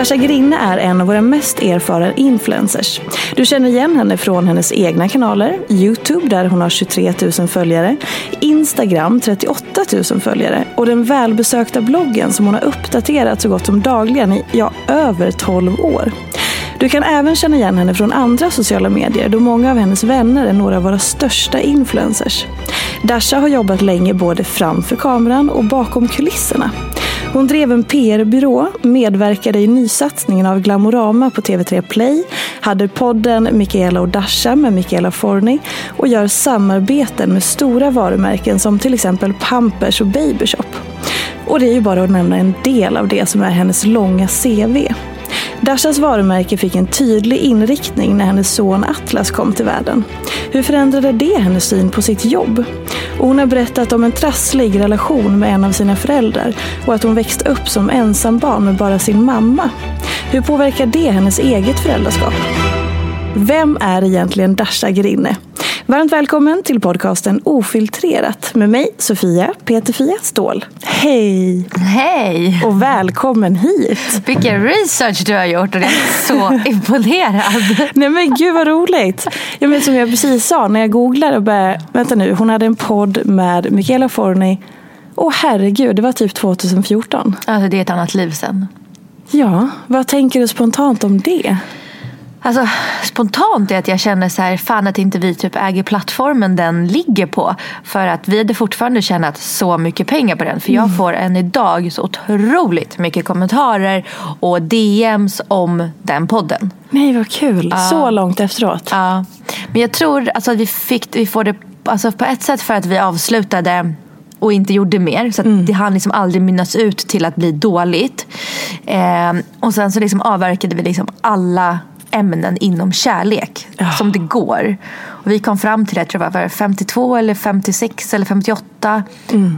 Dasha Grinne är en av våra mest erfarna influencers. Du känner igen henne från hennes egna kanaler, Youtube där hon har 23 000 följare, Instagram 38 000 följare och den välbesökta bloggen som hon har uppdaterat så gott som dagligen i ja, över 12 år. Du kan även känna igen henne från andra sociala medier då många av hennes vänner är några av våra största influencers. Dasha har jobbat länge både framför kameran och bakom kulisserna. Hon drev en PR-byrå, medverkade i nysatsningen av Glamorama på TV3 Play, hade podden Michaela och Dasha med Michaela Forni och gör samarbeten med stora varumärken som till exempel Pampers och Babyshop. Och det är ju bara att nämna en del av det som är hennes långa CV. Dashas varumärke fick en tydlig inriktning när hennes son Atlas kom till världen. Hur förändrade det hennes syn på sitt jobb? Och hon har berättat om en trasslig relation med en av sina föräldrar och att hon växte upp som ensambarn med bara sin mamma. Hur påverkar det hennes eget föräldraskap? Vem är egentligen Dasha Grinne? Varmt välkommen till podcasten Ofiltrerat med mig Sofia Peterfia Ståhl. Hej! Hej! Och välkommen hit! Vilken research du har gjort och jag är så imponerad. Nej men gud vad roligt! Jag vet som jag precis sa när jag googlade och började, vänta nu, hon hade en podd med Michaela Forni. Åh herregud, det var typ 2014. Alltså det är ett annat liv sen. Ja, vad tänker du spontant om det? Alltså spontant är att jag känner så här, fan att inte vi typ äger plattformen den ligger på. För att vi hade fortfarande tjänat så mycket pengar på den. För jag får än idag så otroligt mycket kommentarer och DMs om den podden. Nej vad kul, så långt efteråt. Ja, men jag tror alltså, att vi fick vi får det alltså, på ett sätt för att vi avslutade och inte gjorde mer. Så att det hann liksom aldrig mynnas ut till att bli dåligt. Eh, och sen så liksom avverkade vi liksom alla ämnen inom kärlek som det går. Och vi kom fram till det, jag tror det var 52 eller 56 eller 58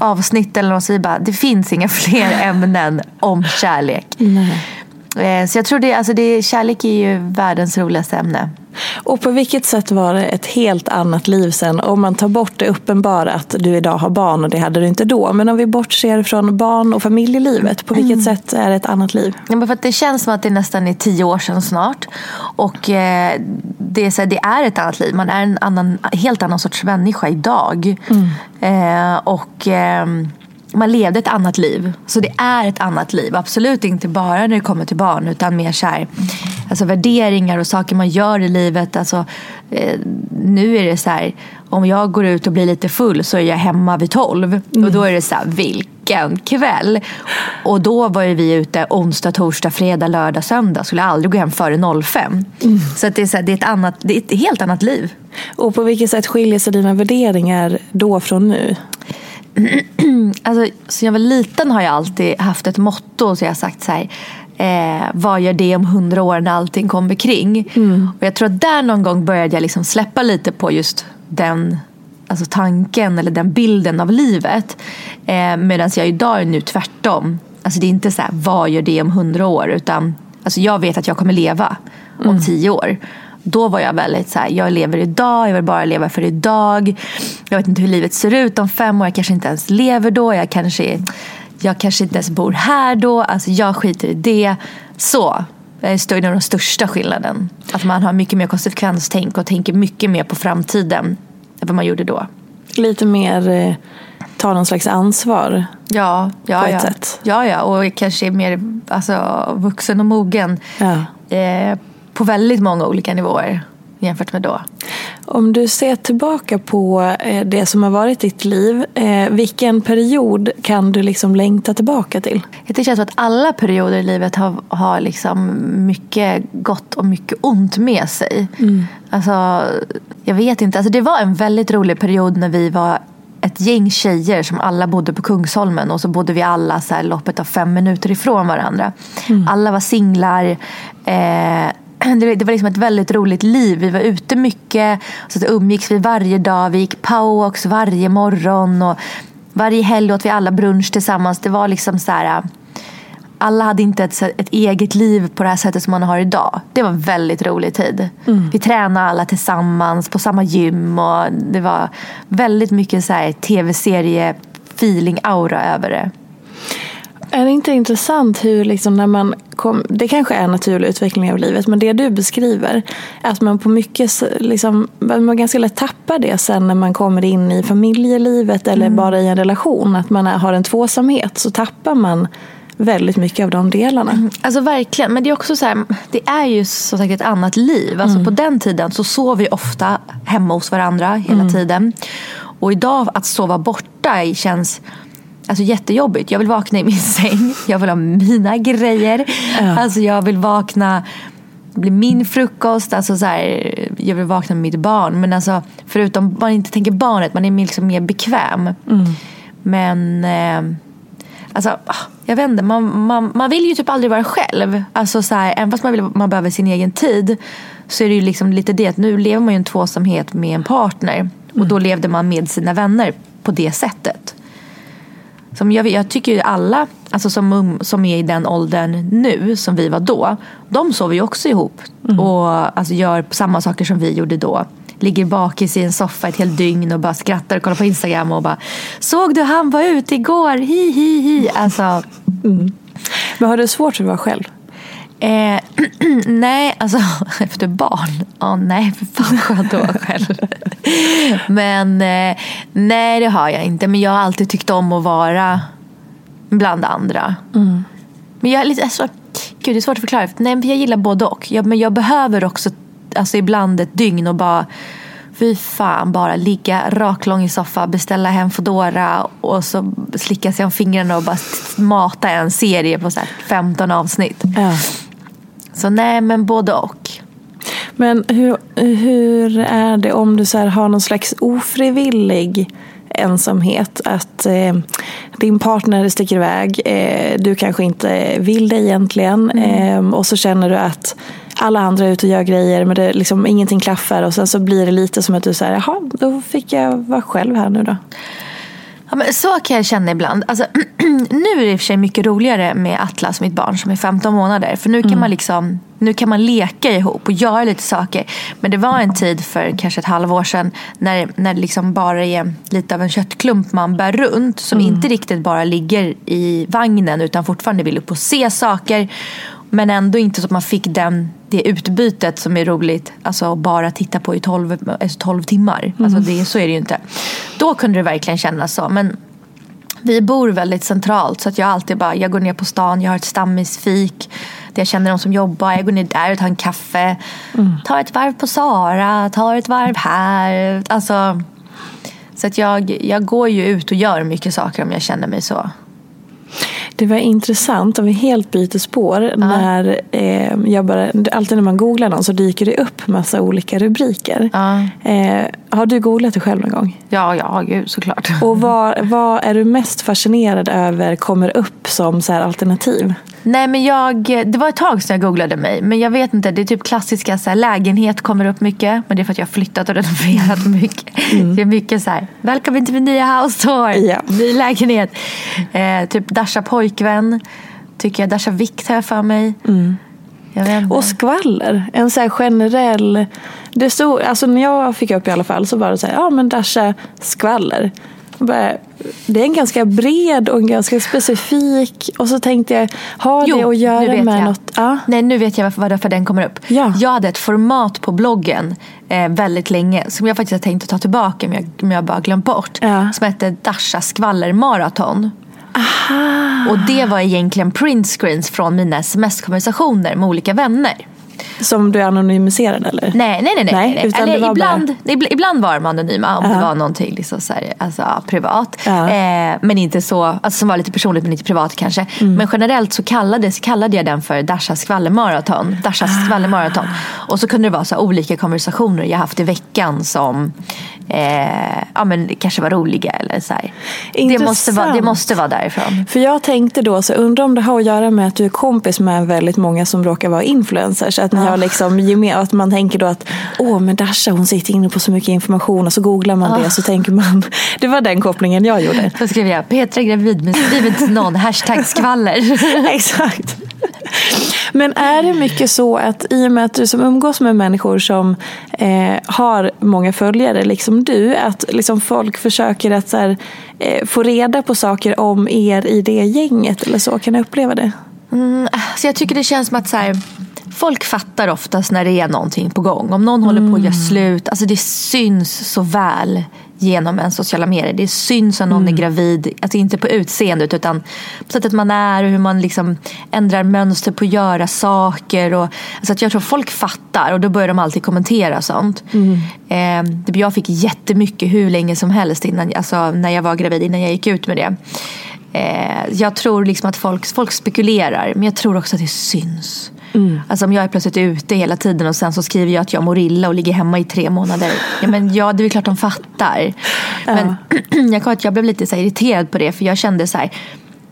avsnitt eller något. Så vi bara, det finns inga fler ämnen om kärlek. Eh, Så jag tror det, alltså det, kärlek är ju världens roligaste ämne. Och på vilket sätt var det ett helt annat liv sen? Om man tar bort det uppenbara att du idag har barn och det hade du inte då. Men om vi bortser från barn och familjelivet, på vilket sätt är det ett annat liv? Ja, för det känns som att det nästan är tio år sedan snart. Och eh, det, är så här, det är ett annat liv. Man är en annan, helt annan sorts människa idag. Eh, och eh, man levde ett annat liv. Så det är ett annat liv. Absolut inte bara när det kommer till barn. Utan mer så här, alltså värderingar och saker man gör i livet. Alltså, eh, nu är det så här, om jag går ut och blir lite full så är jag hemma vid tolv. Och då är det så här, vilken kväll. Och då var ju vi ute onsdag, torsdag, fredag, lördag, söndag. Skulle aldrig gå hem före 05. Så att det, är så här, det, är ett annat, det är ett helt annat liv. Och på vilket sätt skiljer sig dina värderingar då från nu? Alltså, sen jag var liten har jag alltid haft ett motto. Så jag har sagt så här. Eh, vad gör det om hundra år när allting kommer kring? Och jag tror att där någon gång började jag liksom släppa lite på just den alltså tanken eller den bilden av livet. Eh, Medan jag idag är nu tvärtom. Alltså det är inte så här, vad gör det om hundra år? Utan alltså jag vet att jag kommer leva om Mm. tio år. Då var jag väldigt så här, jag lever idag, jag vill bara leva för idag. Jag vet inte hur livet ser ut om fem år, jag kanske inte ens lever då. Jag kanske, jag kanske inte ens bor här då. Alltså jag skiter i det. Så. Det är nog den största skillnaden. Att man har mycket mer konsekvenstänk och tänker mycket mer på framtiden än vad man gjorde då. Lite mer eh, ta någon slags ansvar. Ja, ja, På ett ja. sätt. ja, ja. Och kanske är mer alltså, vuxen och mogen Ja. eh, på väldigt många olika nivåer jämfört med då. Om du ser tillbaka på eh, det som har varit ditt liv, eh, vilken period kan du liksom längta tillbaka till? Det känns som att alla perioder i livet har, har liksom mycket gott och mycket ont med sig. Alltså, jag vet inte. Alltså, det var en väldigt rolig period när vi var ett gäng tjejer som alla bodde på Kungsholmen och så bodde vi alla så här loppet av fem minuter ifrån varandra. Alla var singlar. Eh, det, var liksom ett väldigt roligt liv. Vi var ute mycket. Så att umgicks vi varje dag. Vi gick powerwalks varje morgon. Och varje helg åt vi alla brunch tillsammans. Det var liksom så här alla hade inte ett, ett eget liv på det här sättet som man har idag. Det var en väldigt rolig tid. Vi tränade alla tillsammans på samma gym och det var väldigt mycket tv-serie feeling aura över det. Är det inte intressant hur liksom när man kom, det kanske är en naturlig utveckling av livet, men det du beskriver, att man på mycket liksom, man ganska lätt tappar det sen när man kommer in i familjelivet eller bara i en relation, att man har en tvåsamhet, så tappar man väldigt mycket av de delarna. Alltså verkligen, men det är också så här, det är ju som sagt ett annat liv. Alltså på den tiden så sov vi ofta hemma hos varandra hela tiden. Och idag att sova borta känns alltså, jättejobbigt. Jag vill vakna i min säng, jag vill ha mina grejer. Alltså jag vill vakna det blir min frukost, alltså så här, jag vill vakna med mitt barn. Men alltså, förutom man inte tänker barnet, man är liksom mer bekväm. Men eh, Alltså, ah, jag vet inte, man, man, man vill ju typ aldrig vara själv. Alltså så här, även fast man, vill, man behöver sin egen tid så är det ju liksom lite det att nu lever man ju en tvåsamhet med en partner. Och då levde man med sina vänner på det sättet. Som jag, jag tycker ju alla alltså som, som är i den åldern nu som vi var då. De sover ju också ihop och alltså, gör samma saker som vi gjorde då. Ligger bakis i en soffa ett helt dygn och bara skrattar och kollar på Instagram och bara Såg du han var ute igår? Hi hi hi. Alltså, Men har du svårt att vara själv? Eh, nej, alltså efter barn? Ja, nej, för fan skönt att vara själv. Men eh, nej, det har jag inte. Men jag har alltid tyckt om att vara bland andra. Men jag är lite, alltså, gud det är svårt att förklara. Nej, jag gillar både och. Jag, men jag behöver också alltså, ibland ett dygn och bara Fy fan, bara ligga raklång i soffan, beställa hem Foodora och så slicka sig om fingrarna och bara mata en serie på så här 15 avsnitt. Ja. Så nej, men både och. Men hur, hur är det om du så har någon slags ofrivillig ensamhet? Att eh, din partner sticker iväg, eh, du kanske inte vill det egentligen eh, och så känner du att alla andra är ute och gör grejer men det liksom, ingenting klaffar och sen så blir det lite som att du säger jaha, då fick jag vara själv här nu då. Ja, men så kan jag känna ibland. Alltså, nu är det i och för sig mycket roligare med Atlas, mitt barn som är 15 månader. För nu kan, man liksom, nu kan man leka ihop och göra lite saker. Men det var en tid för kanske ett halvår sedan när, när det liksom bara är lite av en köttklump man bär runt. Som inte riktigt bara ligger i vagnen utan fortfarande vill upp och se saker. Men ändå inte så att man fick den, det utbytet som är roligt. Alltså bara titta på i 12, alltså 12 timmar. Alltså det, så är det ju inte. Då kunde det verkligen kännas så. Men vi bor väldigt centralt så att jag alltid bara, jag går ner på stan, jag har ett stammisfik. Där jag känner de som jobbar, jag går ner där och tar en kaffe. Tar ett varv på Sara, tar ett varv här. Alltså, så att jag, jag går ju ut och gör mycket saker om jag känner mig så. Det var intressant, om vi helt byter spår. När, eh, jag bara, alltid när man googlar någon så dyker det upp massa olika rubriker. Ja. Eh, Har du googlat det själv någon gång? Ja, ja, gud såklart. Och vad, vad är du mest fascinerad över kommer upp som så alternativ? Nej men jag, det var ett tag sedan jag googlade mig. Men jag vet inte, det är typ klassiska så här, lägenhet kommer upp mycket. Men det är för att jag har flyttat och renoverat mycket. Det är mycket så här, välkommen till min nya house tour. Ja. Ny lägenhet. Eh, typ Dasha pojkvän. Tycker jag, Dasha vikt har jag för mig. Inte. Och skvaller. En så här generell... Det stod, alltså när jag fick upp i alla fall så var det så här, ja men Dasha skvaller. Bara, det är en ganska bred och en ganska specifik. Och så tänkte jag, har det att göra med jag. något? Ja. Nej, nu vet jag varför, varför den kommer upp. Ja. Jag hade ett format på bloggen eh, väldigt länge som jag faktiskt har tänkt att ta tillbaka men jag, men jag bara glömt bort. Ja. Som hette Dasha skvallermaraton. Och det var egentligen printscreens från mina sms-konversationer med olika vänner. Som du anonymiserade eller? Nej, nej, nej. nej, Nej, utan Eller ibland, bara- ibl- ibland var de anonyma om Ja. det var någonting liksom så här, alltså, privat. Ja. Eh, men inte så, alltså, som var lite personligt men inte privat kanske. Mm. Men generellt så kallades, kallade jag den för Dashas skvallermaraton. Dashas Ah. skvallermaraton. Och så kunde det vara så här, olika konversationer jag haft i veckan som eh, ja, men det kanske var roliga. Eller så här. Det, måste vara, det måste vara därifrån. För jag tänkte då, så undrar om det har att göra med att du är kompis med väldigt många som råkar vara influencers. Att, ni har liksom, att man tänker då att åh men Dasha hon sitter inne på så mycket information och så googlar man det och så tänker man. Det var den kopplingen jag gjorde. Så skrev jag Petra gravid men skriv inte någon. Hashtag skvaller. Exakt. Men är det mycket så att i och med att du som umgås med människor som eh, har många följare, liksom du, att liksom folk försöker att här, eh, få reda på saker om er i det gänget eller så? Kan du uppleva det? Mm, så jag tycker det känns som att så här, folk fattar oftast när det är någonting på gång. Om någon håller på att göra slut. Alltså det syns så väl genom en sociala medier. Det syns om någon är gravid. Alltså inte på utseendet utan på sättet man är och hur man liksom ändrar mönster på att göra saker. Och, alltså att jag tror folk fattar och då börjar de alltid kommentera sånt. Eh, jag fick jättemycket hur länge som helst innan, alltså när jag var gravid, innan jag gick ut med det. Eh, jag tror liksom att folk, folk spekulerar, men jag tror också att det syns. Alltså om jag är plötsligt ute hela tiden och sen så skriver jag att jag mår illa och ligger hemma i tre månader. Ja, men ja, det är klart de fattar. Men jag, kommer att jag blev lite så irriterad på det för jag kände så här.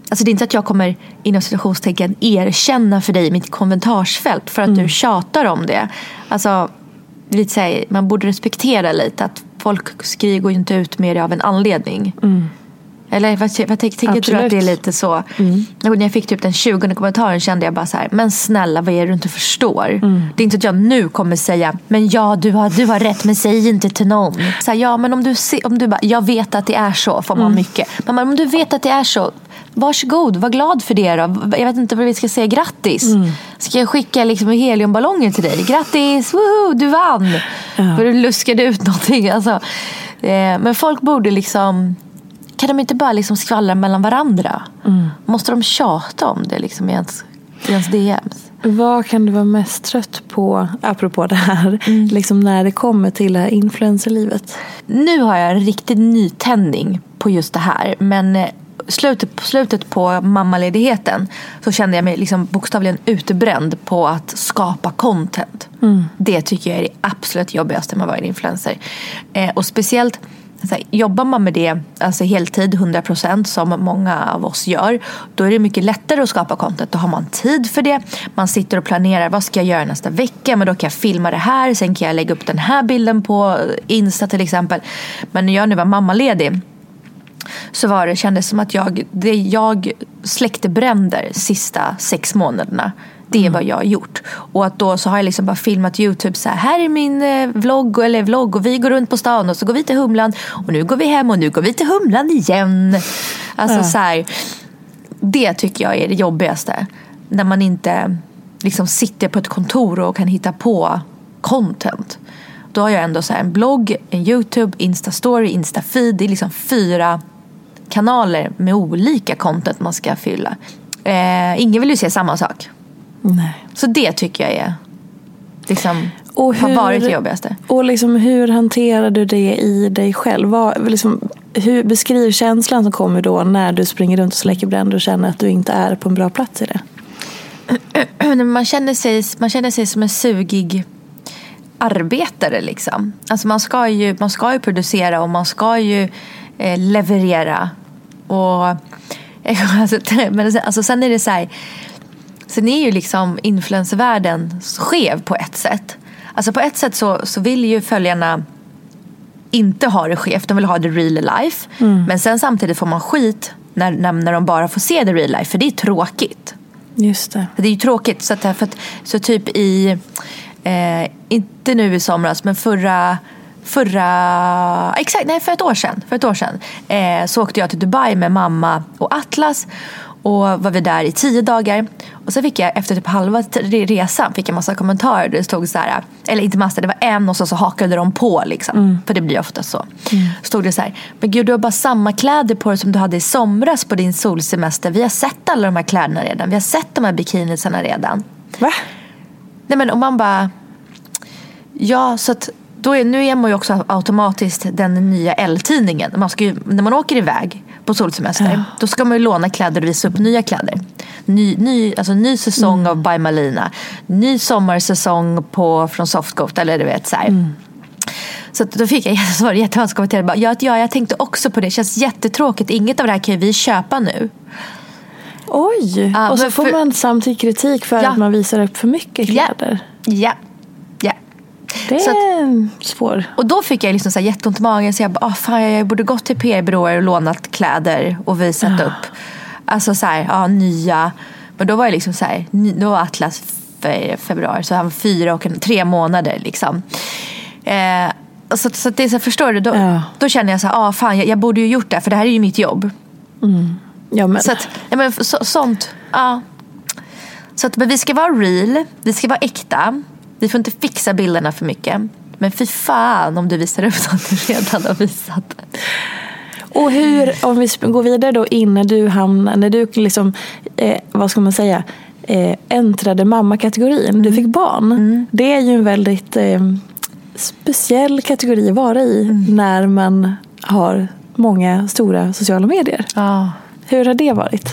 Alltså det är inte att jag kommer inom situationstecken erkänna för dig mitt kommentarsfält för att du tjatar om det. Alltså, lite så här, man borde respektera lite att folk skriver går ju inte ut med det av en anledning. Eller vad, vad tänker tänker du att det är lite så? Och när jag fick typ den 20 kommentaren kände jag bara så här, men snälla vad är det du inte förstår? Det är inte att jag nu kommer säga, men ja du har, du har rätt men säg inte till någon. Så här, ja men om du, se, om du bara, jag vet att det är så, får man mycket. Men om du vet att det är så, varsågod, var glad för det då. Jag vet inte vad vi ska säga, grattis. Ska jag skicka liksom heliumballonger till dig? Grattis, woho, du vann! För du luskade ut någonting. Alltså, eh, men folk borde liksom kan de inte bara liksom skvallra mellan varandra? Måste de tjata om det liksom i ens, i ens DMs? Vad kan du vara mest trött på, apropå det här, liksom när det kommer till det här influencerlivet? Nu har jag en riktig nytändning på just det här. Men eh, slutet, på slutet på mammaledigheten så kände jag mig liksom bokstavligen utbränd på att skapa content. Det tycker jag är det absolut jobbigaste med att vara en influencer. Eh, och speciellt så här, jobbar man med det alltså heltid, 100% som många av oss gör, då är det mycket lättare att skapa content. Då har man tid för det. Man sitter och planerar, vad ska jag göra nästa vecka? Men då kan jag filma det här, sen kan jag lägga upp den här bilden på Insta till exempel. Men när jag nu var mammaledig så var det, kändes som att jag, det jag släckte bränder sista sex månaderna. Det är vad jag har gjort. Och att då så har jag liksom bara filmat Youtube så här, här är min eh, vlogg eller vlogg och vi går runt på stan och så går vi till Humlan och nu går vi hem och nu går vi till Humlan igen. Alltså så här, det tycker jag är det jobbigaste. När man inte liksom sitter på ett kontor och kan hitta på content. Då har jag ändå så en blogg, en Youtube, Insta-story, Insta-feed. Det är liksom fyra kanaler med olika content man ska fylla. Eh, ingen vill ju se samma sak. Nej. Så det tycker jag är liksom, Och har hur- varit det jobbigaste. Och liksom, hur hanterar du det i dig själv? Vad, liksom, hur, beskriv känslan som kommer då när du springer runt och släcker bränder och känner att du inte är på en bra plats i det. man, känner sig, man känner sig som en sugig arbetare liksom. Alltså man ska ju, man ska ju producera och man ska ju eh, leverera. Och, alltså, men alltså, sen är det så här, sen är ju liksom influencervärlden skev på ett sätt. Alltså på ett sätt så, så vill ju följarna inte ha det skevt, de vill ha det real life. Mm. Men sen samtidigt får man skit när, när, när de bara får se det real life, för det är tråkigt. Just det. Det är ju tråkigt. Så, att, för att, så typ i, eh, inte nu i somras, men förra Förra, exakt, nej för ett år sedan, för ett år sedan eh, så åkte jag till Dubai med mamma och Atlas och var vi där i tio dagar. Och så fick jag efter typ halva resan fick jag massa kommentarer. Det stod så här, eller inte massa, det var en och så, så hakade de på liksom. Mm. För det blir ofta så. Mm. Stod det så här, men gud du har bara samma kläder på dig som du hade i somras på din solsemester. Vi har sett alla de här kläderna redan. Vi har sett de här bikinisarna redan. Va? Nej men och man bara, ja så att då är, nu är man ju också automatiskt den nya L-tidningen. Man ska ju, när man åker iväg på solsemester ja. då ska man ju låna kläder och visa upp nya kläder. Ny, ny, alltså ny säsong mm. av By Malina. Ny sommarsäsong på, från Softgoat. Eller du vet så mm. Så då fick jag jättesvar, jättemånga kommentarer. Ja, ja, jag tänkte också på det. Det känns jättetråkigt. Inget av det här kan vi köpa nu. Oj! Ja, och så får för... man samtidigt kritik för ja. att man visar upp för mycket kläder. Ja, ja. Det är att, svår. Och då fick jag liksom så här jätteont i magen så jag bara, ah, fan, jag borde gått till PR-byråer och lånat kläder och visat ja. upp. Alltså så här, ja, nya. Men då var jag liksom så här, då var Atlas februari så han var fyra och en, tre månader liksom. Eh, så, så det så förstår du, då, ja. då känner jag så här, ah, fan jag, jag, borde ju gjort det för det här är ju mitt jobb. Mm. Ja, men. Så att, ja, men så, sånt, ja. Så att, men vi ska vara real, vi ska vara äkta. Vi får inte fixa bilderna för mycket. Men fy fan om du visar upp något du redan har visat. Och hur, om vi går vidare då in när du hamnade, när du liksom, eh, vad ska man säga, eh, äntrade mammakategorin, mm. du fick barn. Mm. Det är ju en väldigt eh, speciell kategori att vara i mm. när man har många stora sociala medier. Ah. Hur har det varit?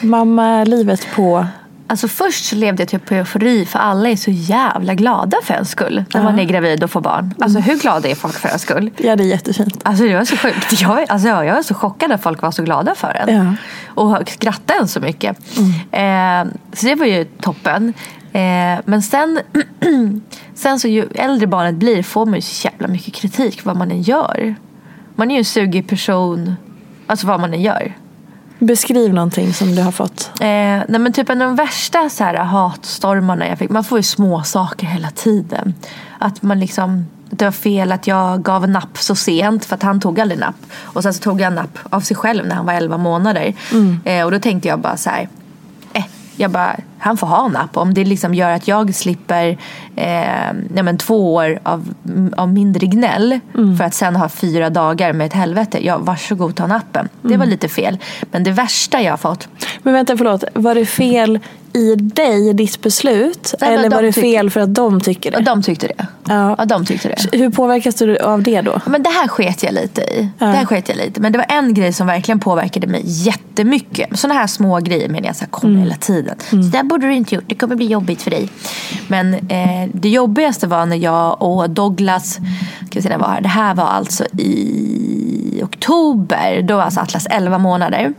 Mamma-livet på Alltså först så levde jag typ på eufori för alla är så jävla glada för en skull. När man är gravid och får barn. Alltså hur glada är folk för en skull? Ja det är jättefint. Alltså det var så sjukt. Jag, alltså, jag var så chockad att folk var så glada för en. Ja. Och skrattade en så mycket. Mm. Eh, så det var ju toppen. Eh, men sen, sen så ju äldre barnet blir får man ju så jävla mycket kritik vad man än gör. Man är ju en sugig person. Alltså vad man än gör. Beskriv någonting som du har fått. Eh, nej men typ en av de värsta så här, hatstormarna jag fick. Man får ju små saker hela tiden. Att man liksom det var fel att jag gav napp så sent för att han tog aldrig napp. Och sen så tog jag napp av sig själv när han var 11 månader. Mm. Eh, och då tänkte jag bara så här, eh, jag bara, han får ha napp. Om det liksom gör att jag slipper eh, nej men två år av, av mindre gnäll mm. för att sen ha fyra dagar med ett helvete. Ja, varsågod ta nappen. Mm. Det var lite fel. Men det värsta jag har fått. Men vänta, förlåt. Var det fel i dig, ditt beslut? Nej, eller de var det fel för att de tycker det? De tyckte det. Ja. ja, de tyckte det. Hur påverkas du av det då? Men det här sket jag lite i. Ja. Det här sket jag lite. Men det var en grej som verkligen påverkade mig jättemycket. Sådana här små grejer menar jag så här, kommer mm. hela tiden. Mm. Så där borde du inte gjort. Det kommer bli jobbigt för dig. Men eh, det jobbigaste var när jag och Douglas, ska vi se när var. Det här var alltså i oktober. Då var alltså Atlas 11 månader.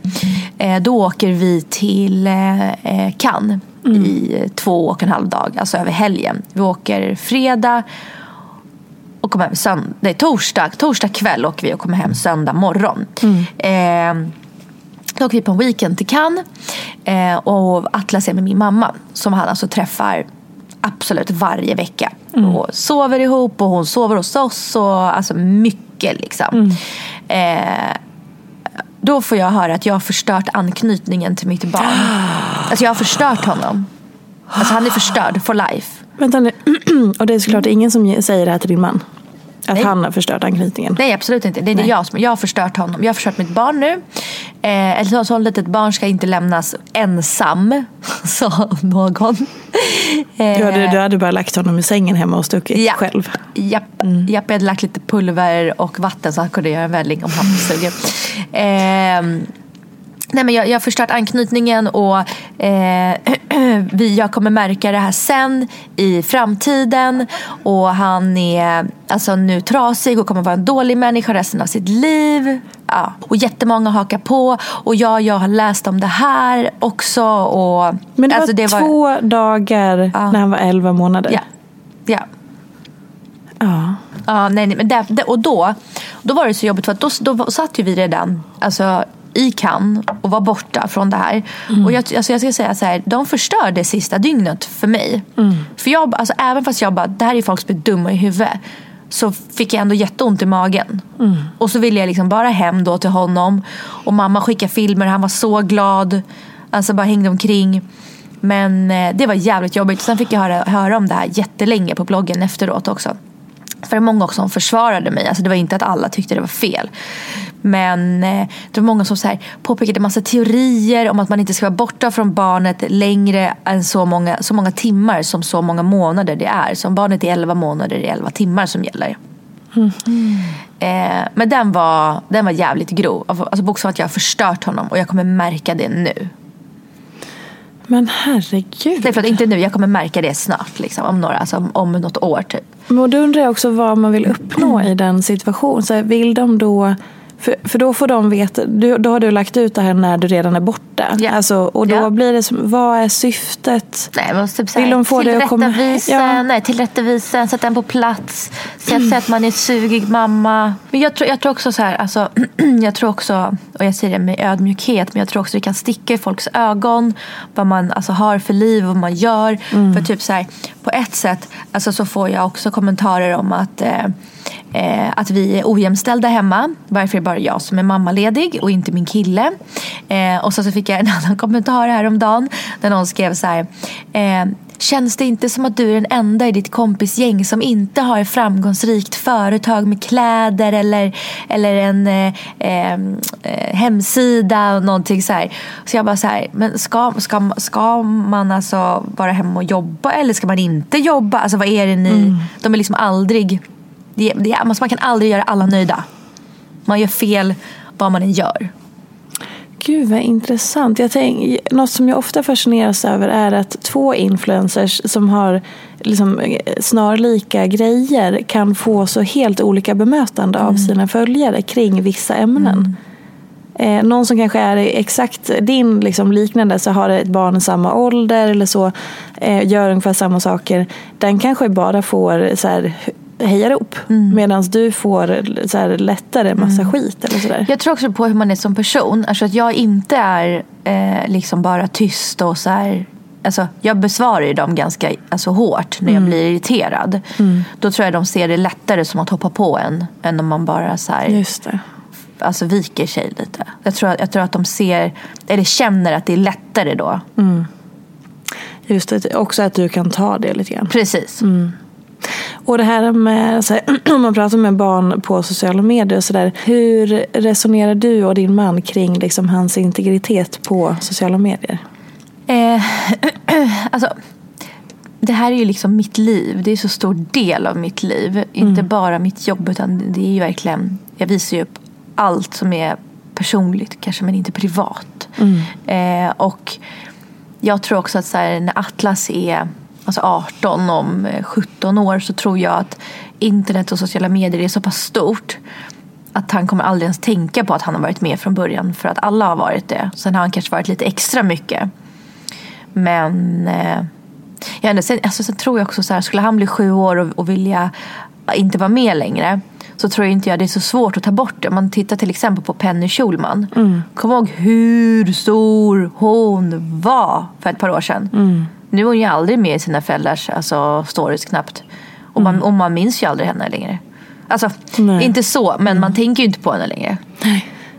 Eh, då åker vi till eh, Cannes mm. i två och en halv dag, alltså över helgen. Vi åker fredag och kommer hem söndag, nej, torsdag, torsdag kväll åker vi och kommer hem söndag morgon. Mm. Eh, då åker vi på en weekend till Cannes eh, och Atlas är med min mamma som han alltså träffar absolut varje vecka. Mm. Och sover ihop och hon sover hos oss och alltså mycket liksom. Mm. Eh, då får jag höra att jag har förstört anknytningen till mitt barn. Alltså jag har förstört honom. Alltså han är förstörd for life. Vänta nu. Och det är såklart ingen som säger det här till din man? Att Nej. han har förstört anknytningen? Nej absolut inte. Det är Nej. jag som jag har förstört honom. Jag har förstört mitt barn nu. Eh, ett sånt litet barn ska inte lämnas ensam. Sa någon. Eh, du, hade, du hade bara lagt honom i sängen hemma och stuckit ja. själv? Japp. Mm. Japp, jag hade lagt lite pulver och vatten så han kunde göra en välling om han var sugen. Eh, Nej, men jag, jag har förstört anknytningen och eh, vi, jag kommer märka det här sen i framtiden. Och han är alltså, nu trasig och kommer vara en dålig människa resten av sitt liv. Ja. Och jättemånga hakar på. Och ja, jag har läst om det här också. Och, Men det alltså, var två dagar Ja. när han var 11 månader. Ja. ja. Ja. Ja, nej, nej, men där, och då, då var det så jobbigt för att då, då satt ju vi redan alltså, i Cannes och var borta från det här. Och jag, alltså, jag ska säga så här, de förstörde sista dygnet för mig. För jag, alltså, även fast jag bara, det här är folk som är dumma i huvudet. Så fick jag ändå jätteont i magen. Och så ville jag liksom bara hem då till honom. Och mamma skickade filmer, han var så glad. Alltså bara hängde omkring. Men eh, det var jävligt jobbigt. Sen fick jag höra, höra om det här jättelänge på bloggen efteråt också. För det var många också som försvarade mig. Alltså det var inte att alla tyckte det var fel. Men eh, det var många som så här påpekade massa teorier om att man inte ska vara borta från barnet längre än så många, så många timmar som så många månader det är. Så om barnet är 11 månader är det 11 timmar som gäller. Eh, men den var, den var jävligt grov. Alltså bokstavligt att jag har förstört honom och jag kommer märka det nu. Men herregud. Nej, förlåt, inte nu. Jag kommer märka det snart. Liksom, om, några, alltså, om, om något år typ. Men då undrar jag också vad man vill uppnå i den situationen. Så vill de då... För, för då får de veta, du, då har du lagt ut det här när du redan är borta. Ja. Alltså, och då Ja. blir det som, vad är syftet? Nej, men typ Vill de få det att komma- Ja. nej, tillrättavisa, sätta den på plats, säga säga att man är sugig mamma. Men jag tror, jag tror också så här, alltså, jag tror också, och jag säger det med ödmjukhet, men jag tror också det kan sticka i folks ögon vad man alltså, har för liv och vad man gör. För typ så här, på ett sätt alltså, så får jag också kommentarer om att eh, Eh, att vi är ojämställda hemma. Varför är det bara jag som är mammaledig och inte min kille? Eh, och så, så fick jag en annan kommentar häromdagen där någon skrev så här. Eh, Känns det inte som att du är den enda i ditt kompisgäng som inte har ett framgångsrikt företag med kläder eller, eller en eh, eh, eh, hemsida och någonting så här. Så jag bara så här, men ska, ska, ska man alltså vara hemma och jobba eller ska man inte jobba? Alltså vad är det ni, de är liksom aldrig det, det, alltså man kan aldrig göra alla nöjda. Man gör fel vad man än gör. Gud vad intressant. Jag tänk, något som jag ofta fascineras över är att två influencers som har liksom snarlika grejer kan få så helt olika bemötande av sina följare kring vissa ämnen. Eh, någon som kanske är exakt din liksom, liknande, så har ett barn i samma ålder eller så, eh, gör ungefär samma saker. Den kanske bara får så här, hejarop. Medan du får så här, lättare massa skit. Eller så där. Jag tror också på hur man är som person. Alltså att jag inte är eh, liksom bara tyst och så här. Alltså, jag besvarar ju dem ganska alltså, hårt när jag blir irriterad. Då tror jag de ser det lättare som att hoppa på en än om man bara så här, alltså, viker sig lite. Jag tror, jag tror att de ser, eller känner att det är lättare då. Just det. Också att du kan ta det lite grann. Precis. Och det här med, så här, om man pratar med barn på sociala medier och sådär. Hur resonerar du och din man kring liksom hans integritet på sociala medier? Eh, alltså, det här är ju liksom mitt liv. Det är så stor del av mitt liv. Inte bara mitt jobb utan det är ju verkligen, jag visar ju upp allt som är personligt kanske men inte privat. Eh, och jag tror också att så här, när Atlas är alltså 18 om eh, 17 år så tror jag att internet och sociala medier är så pass stort att han kommer aldrig ens tänka på att han har varit med från början för att alla har varit det. Sen har han kanske varit lite extra mycket. Men eh, inte, sen, alltså, sen tror jag också så här, skulle han bli sju år och, och vilja inte vara med längre så tror jag inte jag det är så svårt att ta bort det. Om man tittar till exempel på Penny Schulman. Kom ihåg hur stor hon var för ett par år sedan. Nu är hon ju aldrig med i sina föräldrars alltså, stories knappt. Och man, och man minns ju aldrig henne längre. Alltså, Nej. inte så, men man tänker ju inte på henne längre.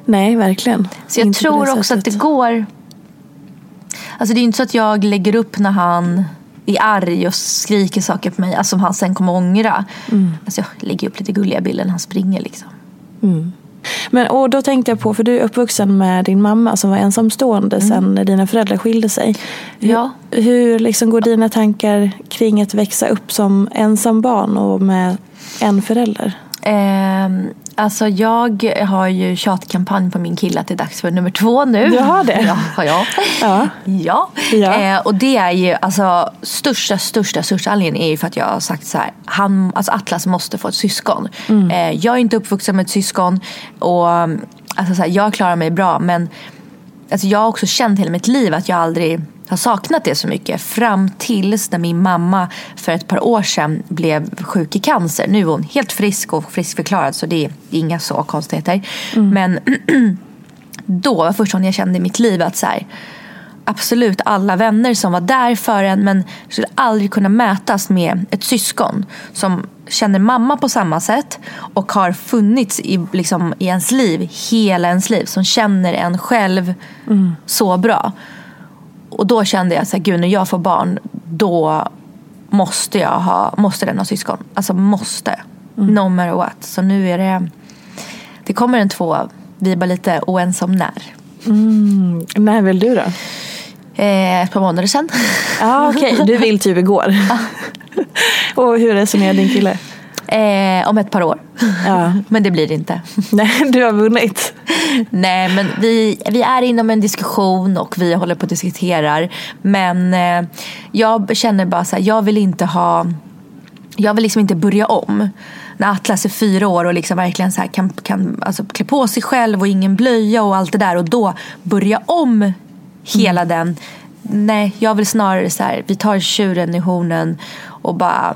Nej, verkligen. Så jag Inte tror också att det sättet. går... Alltså det är ju inte så att jag lägger upp när han är arg och skriker saker på mig alltså, som han sen kommer ångra. Alltså jag lägger upp lite gulliga bilder när han springer liksom. Men, och då tänkte jag på, för du är uppvuxen med din mamma som var ensamstående sen när dina föräldrar skilde sig. Hur, Ja. hur liksom går dina tankar kring att växa upp som ensam barn och med en förälder? Ehm, alltså jag har ju tjatkampanj på min kille att det är dags för nummer två nu. Du har det? Ja. ja. Ja. ja. Ja. Eh, och det är ju alltså största, största, största anledningen är ju för att jag har sagt så här. Han, alltså Atlas måste få ett syskon. Eh, jag är inte uppvuxen med ett syskon. Och alltså så här, jag klarar mig bra men alltså jag har också känt hela mitt liv att jag aldrig har saknat det så mycket. Fram tills när min mamma för ett par år sedan blev sjuk i cancer. Nu är hon helt frisk och friskförklarad så det är inga så konstigheter. Men då var första gången jag kände i mitt liv att så här, absolut alla vänner som var där för en men skulle aldrig kunna mätas med ett syskon som känner mamma på samma sätt och har funnits i, liksom, i ens liv, hela ens liv, som känner en själv så bra. Och då kände jag så här, gud när jag får barn då måste jag ha, måste den ha syskon. Alltså måste. No matter what. Så nu är det, det kommer en två. Vi är bara lite oense om när. När vill du då? Eh, ett par månader sedan. Ja okej, du vill typ igår. Och hur resonerar din kille? Eh, om ett par år. Ja. Men det blir det inte. Nej, du har vunnit. Nej men vi, vi är inom en diskussion och vi håller på att diskuterar. Men eh, jag känner bara så här, jag vill inte ha jag vill liksom inte börja om. När Atlas är fyra år och liksom verkligen så här kan, kan alltså klä på sig själv och ingen blöja och allt det där och då börja om hela den. Nej, jag vill snarare så här, vi tar tjuren i hornen och bara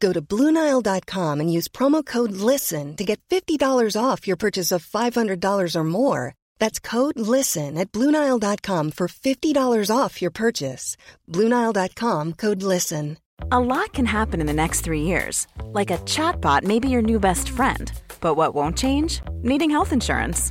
Go to Bluenile.com and use promo code LISTEN to get $50 off your purchase of $500 or more. That's code LISTEN at Bluenile.com for $50 off your purchase. Bluenile.com code LISTEN. A lot can happen in the next three years. Like a chatbot may be your new best friend. But what won't change? Needing health insurance.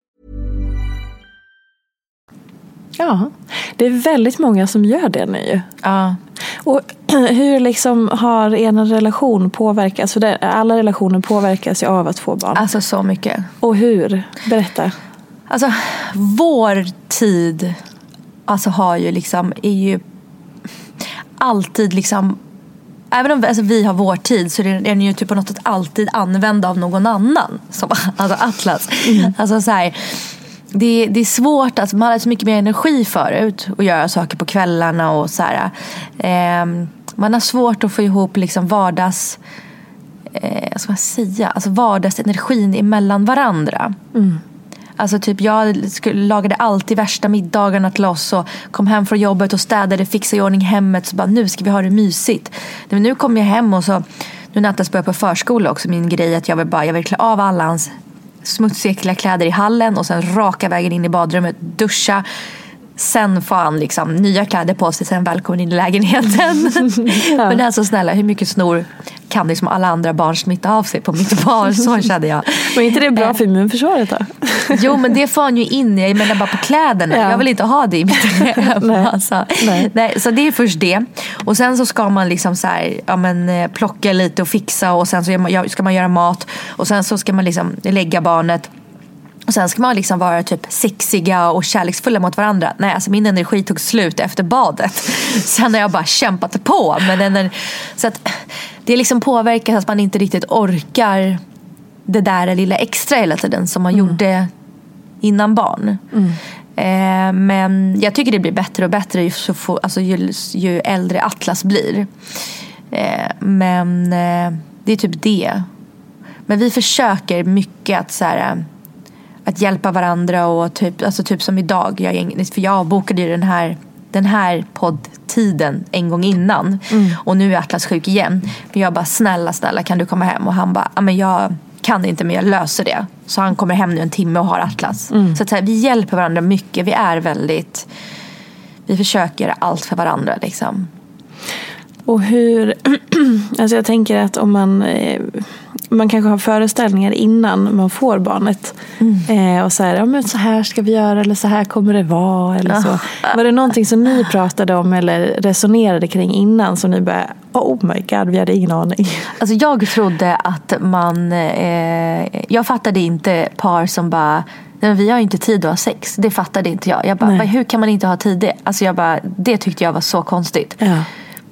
Ja, det är väldigt många som gör det nu. Ja. Och hur liksom har er relation påverkats? För det, alla relationer påverkas ju av att få barn. Alltså så mycket. Och hur? Berätta. Alltså vår tid alltså, har ju liksom, är ju alltid liksom Även om alltså, vi har vår tid så är den ju typ på något sätt alltid använd av någon annan. Som alltså Atlas. Alltså så här, det, det är svårt, alltså, man hade så mycket mer energi förut att göra saker på kvällarna och så här. ehm, man har svårt att få ihop liksom vardags eh, vad ska man säga, alltså vardagsenergin emellan varandra. Alltså typ jag skulle, lagade alltid värsta middagarna till oss och kom hem från jobbet och städade, fixade i ordning hemmet. Så bara nu ska vi ha det mysigt. Men nu kom jag hem och så, nu när Atlas börjar på förskola också, min grej att jag vill bara, jag vill klä av alla hans smutsiga kläder i hallen och sen raka vägen in i badrummet, duscha. Sen får han liksom nya kläder på sig, sen välkommen in i lägenheten. Men alltså snälla, hur mycket snor kan liksom alla andra barn smitta av sig på mitt barn? Så kände jag. Var inte det bra för immunförsvaret då? Jo men det får han ju in jag menar bara på kläderna. Ja. Jag vill inte ha det i mitt hem. Nej. Alltså. Nej. Nej, så det är först det. Och sen så ska man liksom så här, ja, men, eh, plocka lite och fixa och sen så ja, ska man göra mat. Och sen så ska man liksom lägga barnet. Och sen ska man liksom vara typ sexiga och kärleksfulla mot varandra. Nej, alltså min energi tog slut efter badet. Sen har jag bara kämpat på. Men den så att det liksom påverkar att man inte riktigt orkar det där lilla extra hela tiden som man gjorde innan barn. Eh, men jag tycker det blir bättre och bättre ju, så få, alltså ju, ju äldre Atlas blir. Eh, men eh, det är typ det. Men vi försöker mycket att så här, att hjälpa varandra och typ, alltså typ som idag. Jag, för jag bokade ju den här, den här poddtiden en gång innan. Och nu är Atlas sjuk igen. Men jag bara snälla snälla kan du komma hem? Och han bara, "Ja, men jag kan inte men jag löser det. Så han kommer hem nu en timme och har Atlas. Så, att, så här, vi hjälper varandra mycket. Vi är väldigt, vi försöker allt för varandra liksom. Och hur, alltså jag tänker att om man, eh, man kanske har föreställningar innan man får barnet. Eh, och så här, ja men så här ska vi göra eller så här kommer det vara. Eller så. Var det någonting som ni pratade om eller resonerade kring innan som ni bara, oh my god vi hade ingen aning. Alltså jag trodde att man, eh, jag fattade inte par som bara Nej, vi har inte tid att ha sex. Det fattade inte jag. Jag bara, Nej. "Men hur kan man inte ha tid det? Alltså jag bara, det tyckte jag var så konstigt. Ja.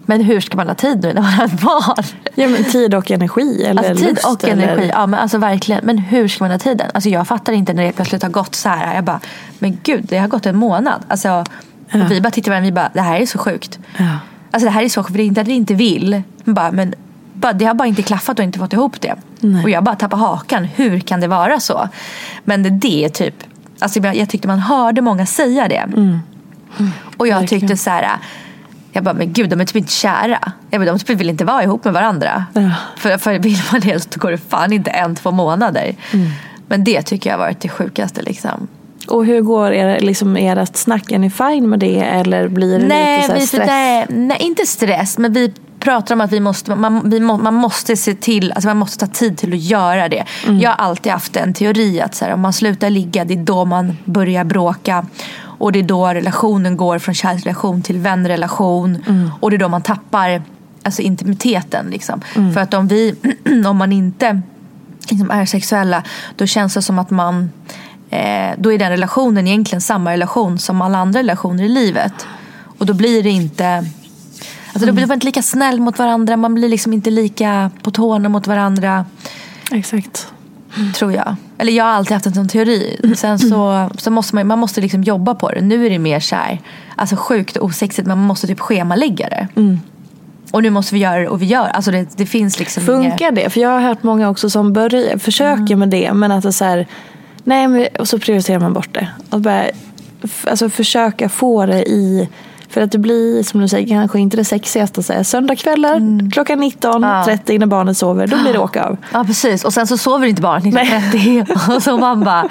Men hur ska man ha tid nu när man har ett barn? Ja men tid och energi eller Alltså tid lust, och eller- energi. Ja men alltså verkligen. Men hur ska man ha tiden? Alltså jag fattar inte när det plötsligt har gått så här. Jag bara, men gud det har gått en månad. Alltså, och vi bara tittar på varandra och vi bara, det här är så sjukt. Ja. Alltså det här är så sjukt, för det är inte att vi inte vill. Men Bara, men bara, det har bara inte klaffat och inte fått ihop det. Nej. Och jag bara tappar hakan. Hur kan det vara så? Men det, det är typ, alltså jag, tyckte man hörde många säga det. Och jag Mm. Verkligen. tyckte så här. Jag bara, men gud de är typ inte kära. Jag bara, de typ vill inte vara ihop med varandra. Ja. För, för vill man det så går det fan inte en, två månader. Mm. Men det tycker jag har varit det sjukaste liksom. Och hur går er, liksom, ert snack? Är ni fine med det eller blir det Nej, lite så vi, stress? nej, nej, inte stress. Men vi pratar om att vi måste, man, vi må, man måste se till, alltså man måste ta tid till att göra det. Mm. Jag har alltid haft en teori att så här, om man slutar ligga, det är då man börjar bråka. Och det är då relationen går från kärleksrelation till vänrelation. Mm. Och det är då man tappar alltså, intimiteten. Liksom. Mm. För att om, vi, om man inte liksom är sexuella, då känns det som att man eh, då är den relationen egentligen samma relation som alla andra relationer i livet. Och då blir det inte Alltså då blir man inte lika snäll mot varandra, man blir liksom inte lika på tårna mot varandra. Exakt. Tror jag. Eller jag har alltid haft en sån teori. Sen så, så måste man, man måste liksom jobba på det. Nu är det mer så här, alltså sjukt osexigt men man måste typ schemalägga det. Och nu måste vi göra det och vi gör. Alltså det, det finns liksom Funkar inget- det? För jag har hört många också som börjar, försöker med det men att det är så här, nej men, och så prioriterar man bort det. Och bara, alltså försöka få det i, för att det blir som du säger kanske inte det sexigaste. Så här, söndagkvällar klockan 19.30 när barnet sover, då blir det åka av. Ja precis. Och sen så sover inte barnet 19.30 och så man bara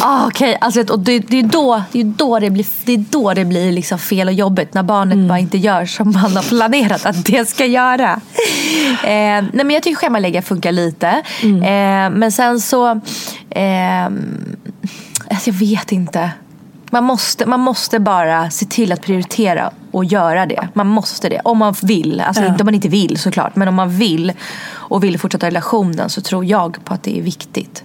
ah, okej. Alltså, vet, och det, det är då det, är då det blir, det, är då det blir liksom fel och jobbigt när barnet bara inte gör som man har planerat att det ska göra. Eh, nej men jag tycker schemalägga funkar lite. Eh, men sen så eh, alltså, jag vet inte. Man måste, man måste bara se till att prioritera och göra det. Man måste det. Om man vill. Alltså Ja. inte om man inte vill såklart. Men om man vill och vill fortsätta relationen så tror jag på att det är viktigt.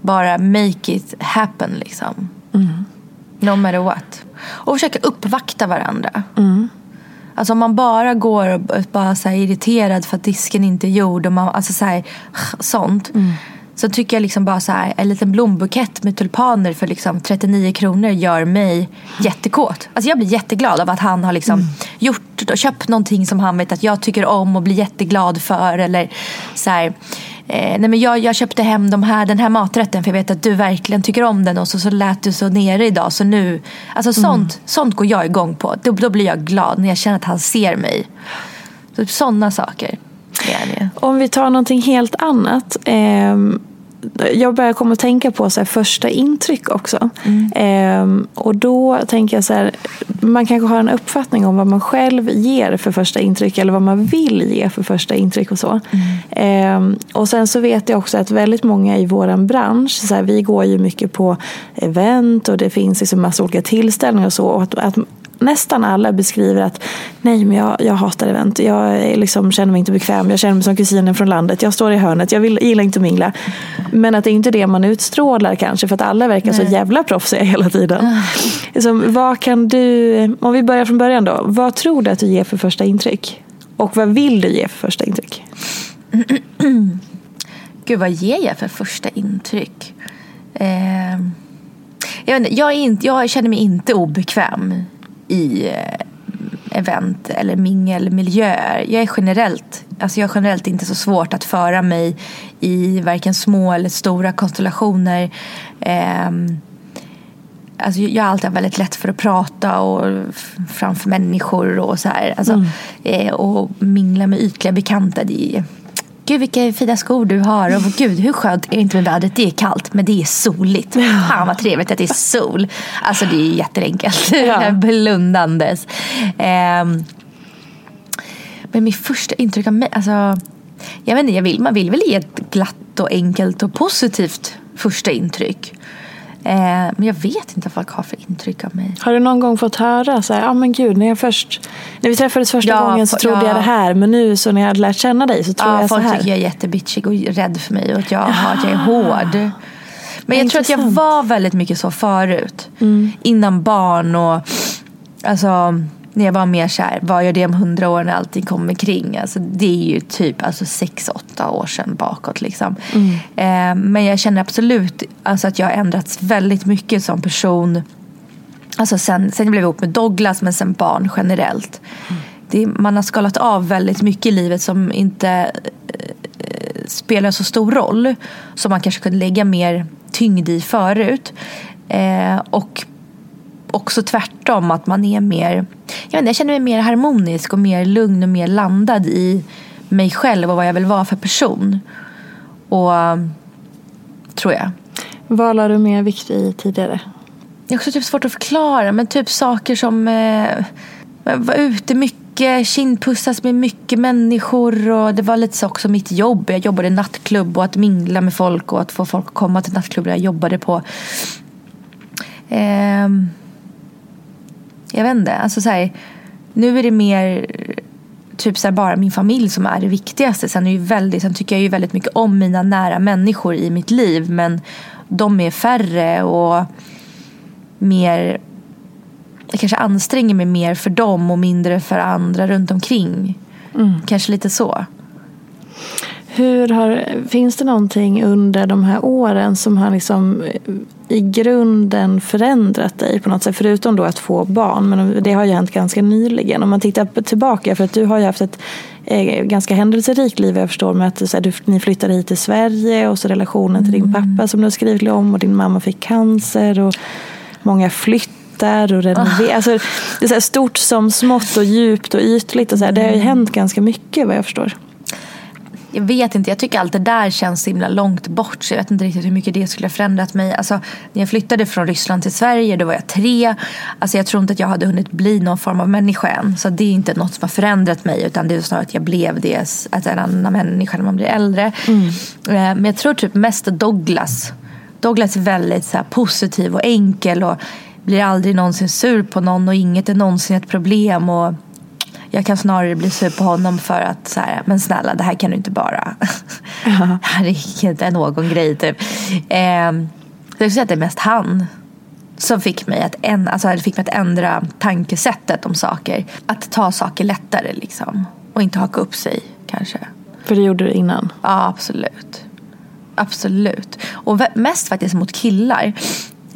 Bara make it happen liksom. No matter what. Och försöka uppvakta varandra. Alltså om man bara går och bara så irriterad för att disken inte är gjord. Och man, alltså så här, sånt. Så tycker jag liksom bara så här, en liten blombukett med tulpaner för liksom 39 kronor gör mig jättekåt. Alltså jag blir jätteglad av att han har liksom Mm. gjort och köpt någonting som han vet att jag tycker om och blir jätteglad för. Eller så här, eh, nej men jag, jag köpte hem de här, den här maträtten för jag vet att du verkligen tycker om den och så, så lät du så nere idag så nu. Alltså sånt, sånt går jag igång på. Då, då blir jag glad när jag känner att han ser mig. Typ sådana saker. Är det. Om vi tar någonting helt annat. ehm, jag börjar komma att tänka på så här, första intryck också. Ehm, och då tänker jag så här, man kanske har en uppfattning om vad man själv ger för första intryck eller vad man vill ge för första intryck och så. Ehm, och sen så vet jag också att väldigt många i våran bransch, så här, vi går ju mycket på event och det finns liksom massa olika tillställningar och så. Och att, att nästan alla beskriver att nej men jag, jag hatar event, jag liksom, känner mig inte bekväm, jag känner mig som kusinen från landet, jag står i hörnet, jag vill, gillar inte att mingla. Men att det är inte det man utstrålar kanske för att alla verkar så jävla proffsiga hela tiden. Så, vad kan du, om vi börjar från början då, vad tror du att du ger för första intryck? Och vad vill du ge för första intryck? Gud, vad ger jag för första intryck? Eh, jag, inte, jag, är inte, jag känner mig inte obekväm i eh, event eller mingelmiljöer. Jag är generellt, alltså jag är generellt inte så svårt att föra mig i varken små eller stora konstellationer. Eh, Alltså jag har alltid väldigt lätt för att prata och framför människor och så här. Alltså, eh, och mingla med ytliga bekanta. Det är, Gud vilka fina skor du har och gud hur skönt är det inte med vädret? Det är kallt men det är soligt. Fan vad trevligt att det är sol. Alltså det är jätteenkelt. Ja. Blundandes. Ehm, men mitt första intryck av mig, alltså jag vet inte, jag vill, man vill väl ge ett glatt och enkelt och positivt första intryck. Eh, men jag vet inte vad folk har för intryck av mig. Har du någon gång fått höra så här, ja ah, men gud, när, jag först, när vi träffades första Ja, gången så trodde ja. jag det här, men nu så när jag hade lärt känna dig så tror Ja, jag så folk här. tycker jag är jättebitchig och rädd för mig och att jag, har, att jag är hård. Men jag tror att jag var väldigt mycket så förut. Innan barn och alltså, när jag var mer så här, vad gör det om hundra år när allting kommer kring? Alltså, det är ju typ alltså, sex, åtta år sedan bakåt. Liksom. Eh, men jag känner absolut alltså, att jag har ändrats väldigt mycket som person. Alltså sen, sen jag blev ihop med Douglas men sen barn generellt. Det, man har skalat av väldigt mycket i livet som inte eh, spelar så stor roll. Som man kanske kunde lägga mer tyngd i förut. Eh, och också tvärtom att man är mer, jag, inte, jag känner mig mer harmonisk och mer lugn och mer landad i mig själv och vad jag vill vara för person. Och tror jag. Vad la du mer vikt i tidigare? Det är också typ svårt att förklara, men typ saker som eh, vara ute mycket, kindpussas med mycket människor och det var lite så också mitt jobb. Jag jobbade i nattklubb och att mingla med folk och att få folk att komma till nattklubbar jag jobbade på. Ehm, jag vet inte, alltså så här, nu är det mer typ så här, bara min familj som är det viktigaste. Sen, är ju väldigt, sen tycker jag ju väldigt mycket om mina nära människor i mitt liv men de är färre och mer jag kanske anstränger mig mer för dem och mindre för andra runt omkring. Kanske lite så. Hur har, finns det någonting under de här åren som har liksom eh, i grunden förändrat dig på något sätt? Förutom då att få barn, men det har ju hänt ganska nyligen. Om man tittar tillbaka, för att du har ju haft ett eh, ganska händelserikt liv jag förstår med att så här, du, ni flyttade hit till Sverige och så relationen till din pappa som du har skrivit om och din mamma fick cancer och många flyttar och renoverar. Alltså, det är så stort som smått och djupt och ytligt. Och så här. Det har ju hänt ganska mycket vad jag förstår. Jag vet inte, jag tycker allt det där känns så himla långt bort så jag vet inte riktigt hur mycket det skulle ha förändrat mig. Alltså, när jag flyttade från Ryssland till Sverige då var jag tre. Alltså, jag tror inte att jag hade hunnit bli någon form av människa än. Så det är inte något som har förändrat mig utan det är snarare att jag blev det, att en annan människa när man blir äldre. Eh, Men jag tror typ mest Douglas. Douglas är väldigt så här, positiv och enkel och blir aldrig någonsin sur på någon och inget är någonsin ett problem. Och jag kan snarare bli sur på honom för att så här, men snälla det här kan du inte bara. det här är inte någon grej typ. Eh, jag skulle säga att det är mest han som fick mig att, en, alltså, fick mig att ändra tankesättet om saker. Att ta saker lättare liksom. Och inte haka upp sig kanske. För det gjorde du innan. Ja, absolut. Absolut. Och mest faktiskt mot killar.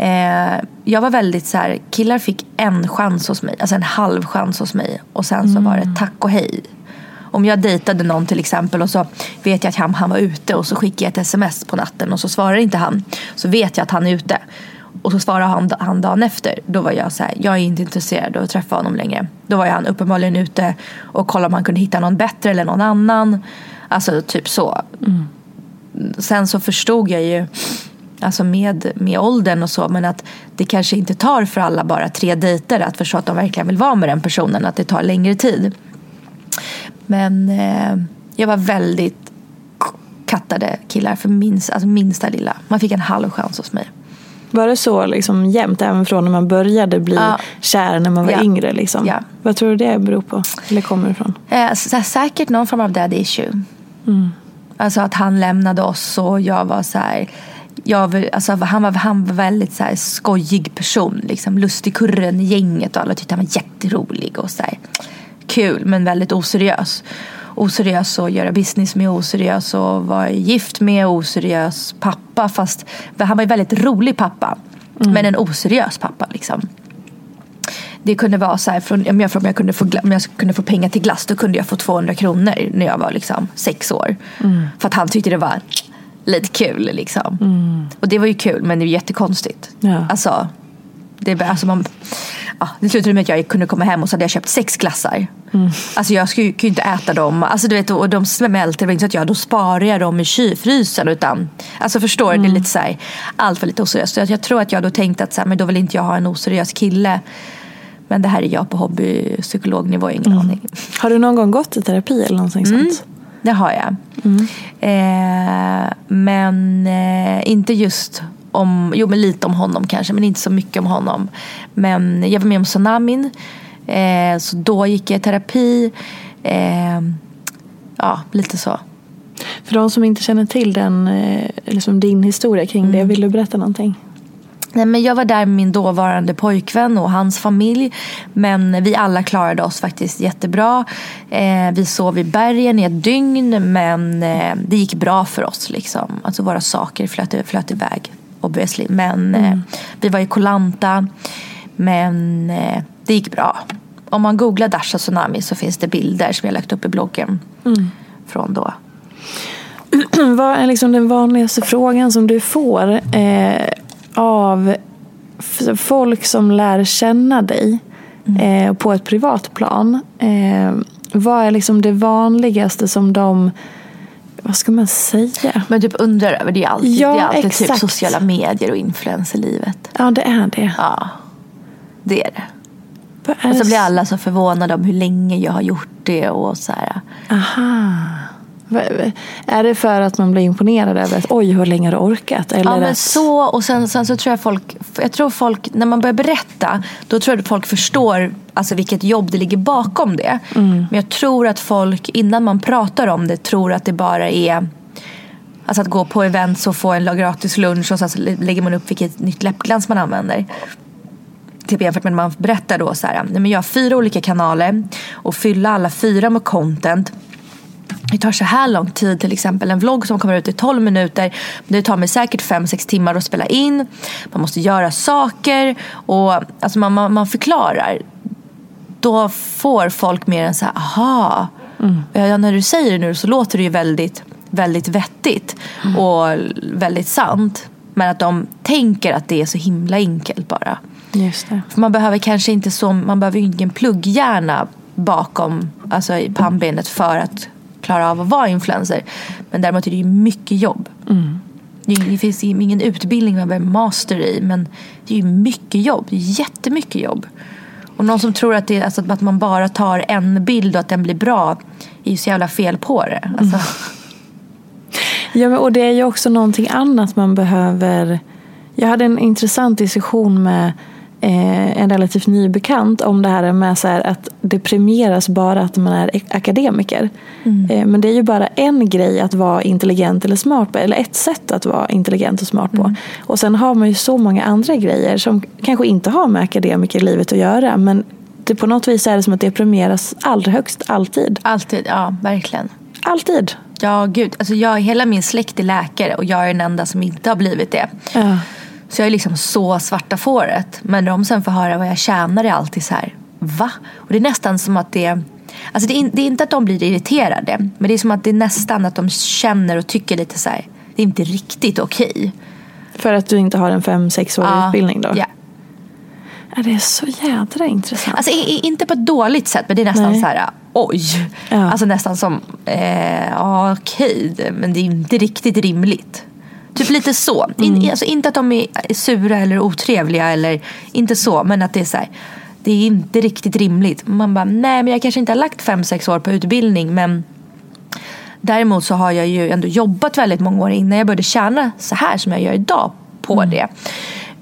Eh, jag var väldigt så här, killar fick en chans hos mig, alltså en halv chans hos mig. Och sen så var det tack och hej. Om jag dejtade någon till exempel och så vet jag att han, han var ute och så skickar jag ett sms på natten och så svarar inte han. Så vet jag att han är ute. Och så svarar han, han dagen efter. Då var jag så här, jag är inte intresserad av att träffa honom längre. Då var han uppenbarligen ute och kollade om han kunde hitta någon bättre eller någon annan. Alltså typ så. Sen så förstod jag ju alltså med, med åldern och så men att det kanske inte tar för alla bara tre dejter att förstå att de verkligen vill vara med den personen. Att det tar längre tid. Men eh, jag var väldigt kattade killar för minst, alltså minsta lilla. Man fick en halv chans hos mig. Var det så liksom jämt även från när man började bli Ja. kär när man var Ja. yngre? Liksom? Ja. Vad tror du det beror på? Eller kommer ifrån? Eh, så, säkert någon form av daddy issue. Alltså att han lämnade oss och jag var så här. Jag, alltså, han, var, han var väldigt så här, skojig person. Liksom, lustigkurren i gänget och alla tyckte han var jätterolig. Och så här, kul men väldigt oseriös. Oseriös och göra business med, oseriös och vara gift med, oseriös pappa. Fast han var en väldigt rolig pappa. Men en oseriös pappa liksom. Det kunde vara så här, från, om, jag, om, jag kunde få, om jag kunde få pengar till glass då kunde jag få 200 kronor när jag var liksom sex år. För att han tyckte det var lite kul liksom. Och det var ju kul men det är ju jättekonstigt. Ja. Alltså, det, alltså man, ja, det slutade med att jag kunde komma hem och så hade jag köpt sex glassar. Alltså jag skulle kunde inte äta dem. Alltså du vet, och de smälter. Det var inte så att jag då sparar jag dem i kylfrysen. Utan, alltså förstår du? Det är lite så här, allt var lite oseriöst. Så jag, jag tror att jag då tänkte att så här, men då vill inte jag ha en oseriös kille. Men det här är jag på hobbypsykolognivå, ingen aning. Har du någon gång gått i terapi eller någonting sånt? Det har jag. Eh, men eh, inte just om, jo men lite om honom kanske, men inte så mycket om honom. Men jag var med om tsunamin, eh, så då gick jag i terapi. Ja, lite så. För de som inte känner till den, liksom din historia kring Mm. det, vill du berätta någonting? Nej, men jag var där med min dåvarande pojkvän och hans familj. Men vi alla klarade oss faktiskt jättebra. Eh, vi sov i bergen i ett dygn men eh, det gick bra för oss. Liksom. Alltså våra saker flöt, flöt iväg obviously. Men eh, vi var i Koh-Lanta. Men eh, det gick bra. Om man googlar Dasha Tsunami så finns det bilder som jag lagt upp i bloggen. Från då. Vad är liksom den vanligaste frågan som du får eh, av folk som lär känna dig eh, på ett privat plan? Eh, vad är liksom det vanligaste som de, vad ska man säga? Men typ undrar över det är alltid, Ja, det är alltid typ sociala medier och influencerlivet. Ja, det är det. Ja, det är det. Är Och så blir alla så förvånade om hur länge jag har gjort det och så här. Aha. Är det för att man blir imponerad över att oj, hur länge har du orkat? Eller Ja men att, så och sen, sen så tror jag folk, jag tror folk, när man börjar berätta då tror jag att folk förstår alltså vilket jobb det ligger bakom det. Men jag tror att folk innan man pratar om det tror att det bara är Alltså att gå på events och få en gratis lunch och sen så lägger man upp vilket nytt läppglans man använder. Typ jämfört med när man berättar då så här, nej men jag har fyra olika kanaler och fylla alla fyra med content. Det tar så här lång tid till exempel en vlogg som kommer ut i 12 minuter. Det tar mig säkert 5-6 timmar att spela in. Man måste göra saker och alltså man, man, man förklarar. Då får folk mer än så här, aha. Ja, när du säger det nu så låter det ju väldigt, väldigt vettigt och väldigt sant. Men att de tänker att det är så himla enkelt bara. Just det. För man behöver kanske inte så, man behöver ingen plugghjärna bakom, alltså i pannbenet för att klara av att vara influencer. Men däremot är det ju mycket jobb. Det, är- det finns ingen utbildning man behöver master i men det är ju mycket jobb, det är jättemycket jobb. Och någon som tror att, det, alltså, att man bara tar en bild och att den blir bra är ju så jävla fel på det. Alltså, Ja, men, och det är ju också någonting annat man behöver. Jag hade en intressant diskussion med eh, en relativt ny bekant om det här med så här att det premieras bara att man är akademiker. Eh, men det är ju bara en grej att vara intelligent eller smart på, eller ett sätt att vara intelligent och smart på. Och sen har man ju så många andra grejer som kanske inte har med akademikerlivet att göra. Men det, på något vis är det som att det premieras allra högst, alltid. Alltid, ja verkligen. Alltid? Ja, gud. Alltså jag, hela min släkt är läkare och jag är den enda som inte har blivit det. Ja. Så jag är liksom så svarta fåret. Men de sen får höra vad jag tjänar är alltid så här, va? Och det är nästan som att det Alltså det är, det är inte att de blir irriterade. Men det är som att det är nästan att de känner och tycker lite så här, det är inte riktigt okej. För att du inte har en fem sex årig Ja, utbildning då? Ja. Ja, Det är så jädra intressant. Alltså inte på ett dåligt sätt men det är nästan Nej. så här, oj. Ja. Alltså nästan som, eh, okej, men det är inte riktigt rimligt. Typ lite så. In, alltså inte att de är sura eller otrevliga eller inte så. Men att det är så här, det är inte riktigt rimligt. Man bara, nej men jag kanske inte har lagt fem sex år på utbildning men Däremot så har jag ju ändå jobbat väldigt många år innan jag började tjäna så här som jag gör idag på det.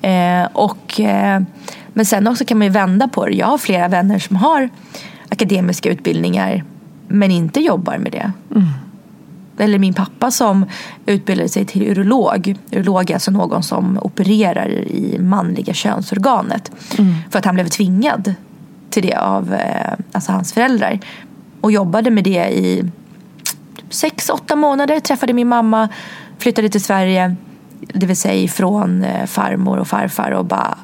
Eh, och, eh, men sen också kan man ju vända på det. Jag har flera vänner som har akademiska utbildningar men inte jobbar med det. Eller min pappa som utbildade sig till urolog. Urolog är alltså någon som opererar i manliga könsorganet. För att han blev tvingad till det av eh, alltså hans föräldrar. Och jobbade med det i sex, åtta månader. Träffade min mamma, flyttade till Sverige. Det vill säga ifrån eh, farmor och farfar och bara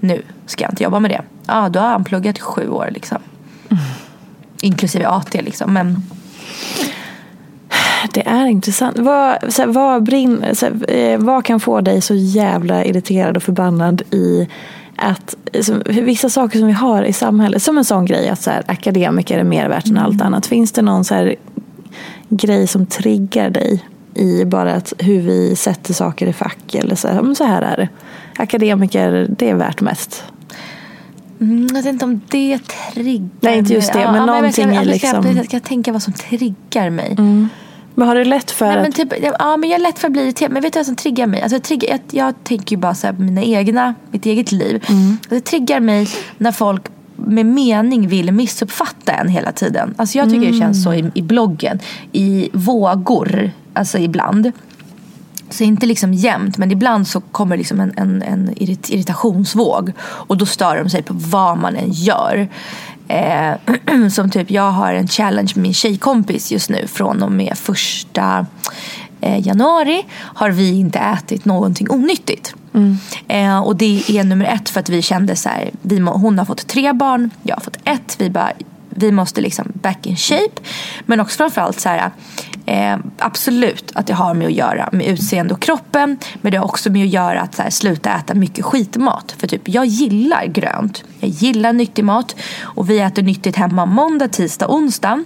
nu ska jag inte jobba med det. Ja, då har han pluggat i sju år liksom. Inklusive AT liksom. Men Det är intressant. Vad, så här, vad, brinn, så här, eh, vad kan få dig så jävla irriterad och förbannad i att så, vissa saker som vi har i samhället, som en sån grej att så här, akademiker är mer värt än allt annat. Finns det någon så grej som triggar dig i bara att hur vi sätter saker i fack? Eller så, här, men så här är det. Akademiker, det är värt mest. Mm, jag vet inte om det triggar Nej, inte just det, mig. men jag någonting i jag, ska, liksom- Mm. jag ska tänka vad som triggar mig. Men har du lätt för Nej, men typ, ja, men jag är lätt för att bli irriterad. Men vet du vad som triggar mig? Alltså, trigger, jag, jag tänker ju bara så på mina egna, mitt eget liv. Alltså, det triggar mig när folk med mening vill missuppfatta en hela tiden. Alltså, jag tycker det känns så i, i bloggen. I vågor, alltså ibland. Så inte liksom jämt, men ibland så kommer liksom en, en, en irrit- irritationsvåg. Och då stör de sig på vad man än gör. Eh, som typ, jag har en challenge med min tjejkompis just nu. Från och med första eh, januari har vi inte ätit någonting onyttigt. Eh, och det är nummer ett för att vi kände så här, vi hon har fått tre barn, jag har fått ett. Vi bara, vi måste liksom back in shape. Men också framförallt så här, eh, absolut att det har med att göra med utseende och kroppen. Men det har också med att göra att så här, sluta äta mycket skitmat. För typ, jag gillar grönt. Jag gillar nyttig mat. Och vi äter nyttigt hemma måndag, tisdag, onsdag.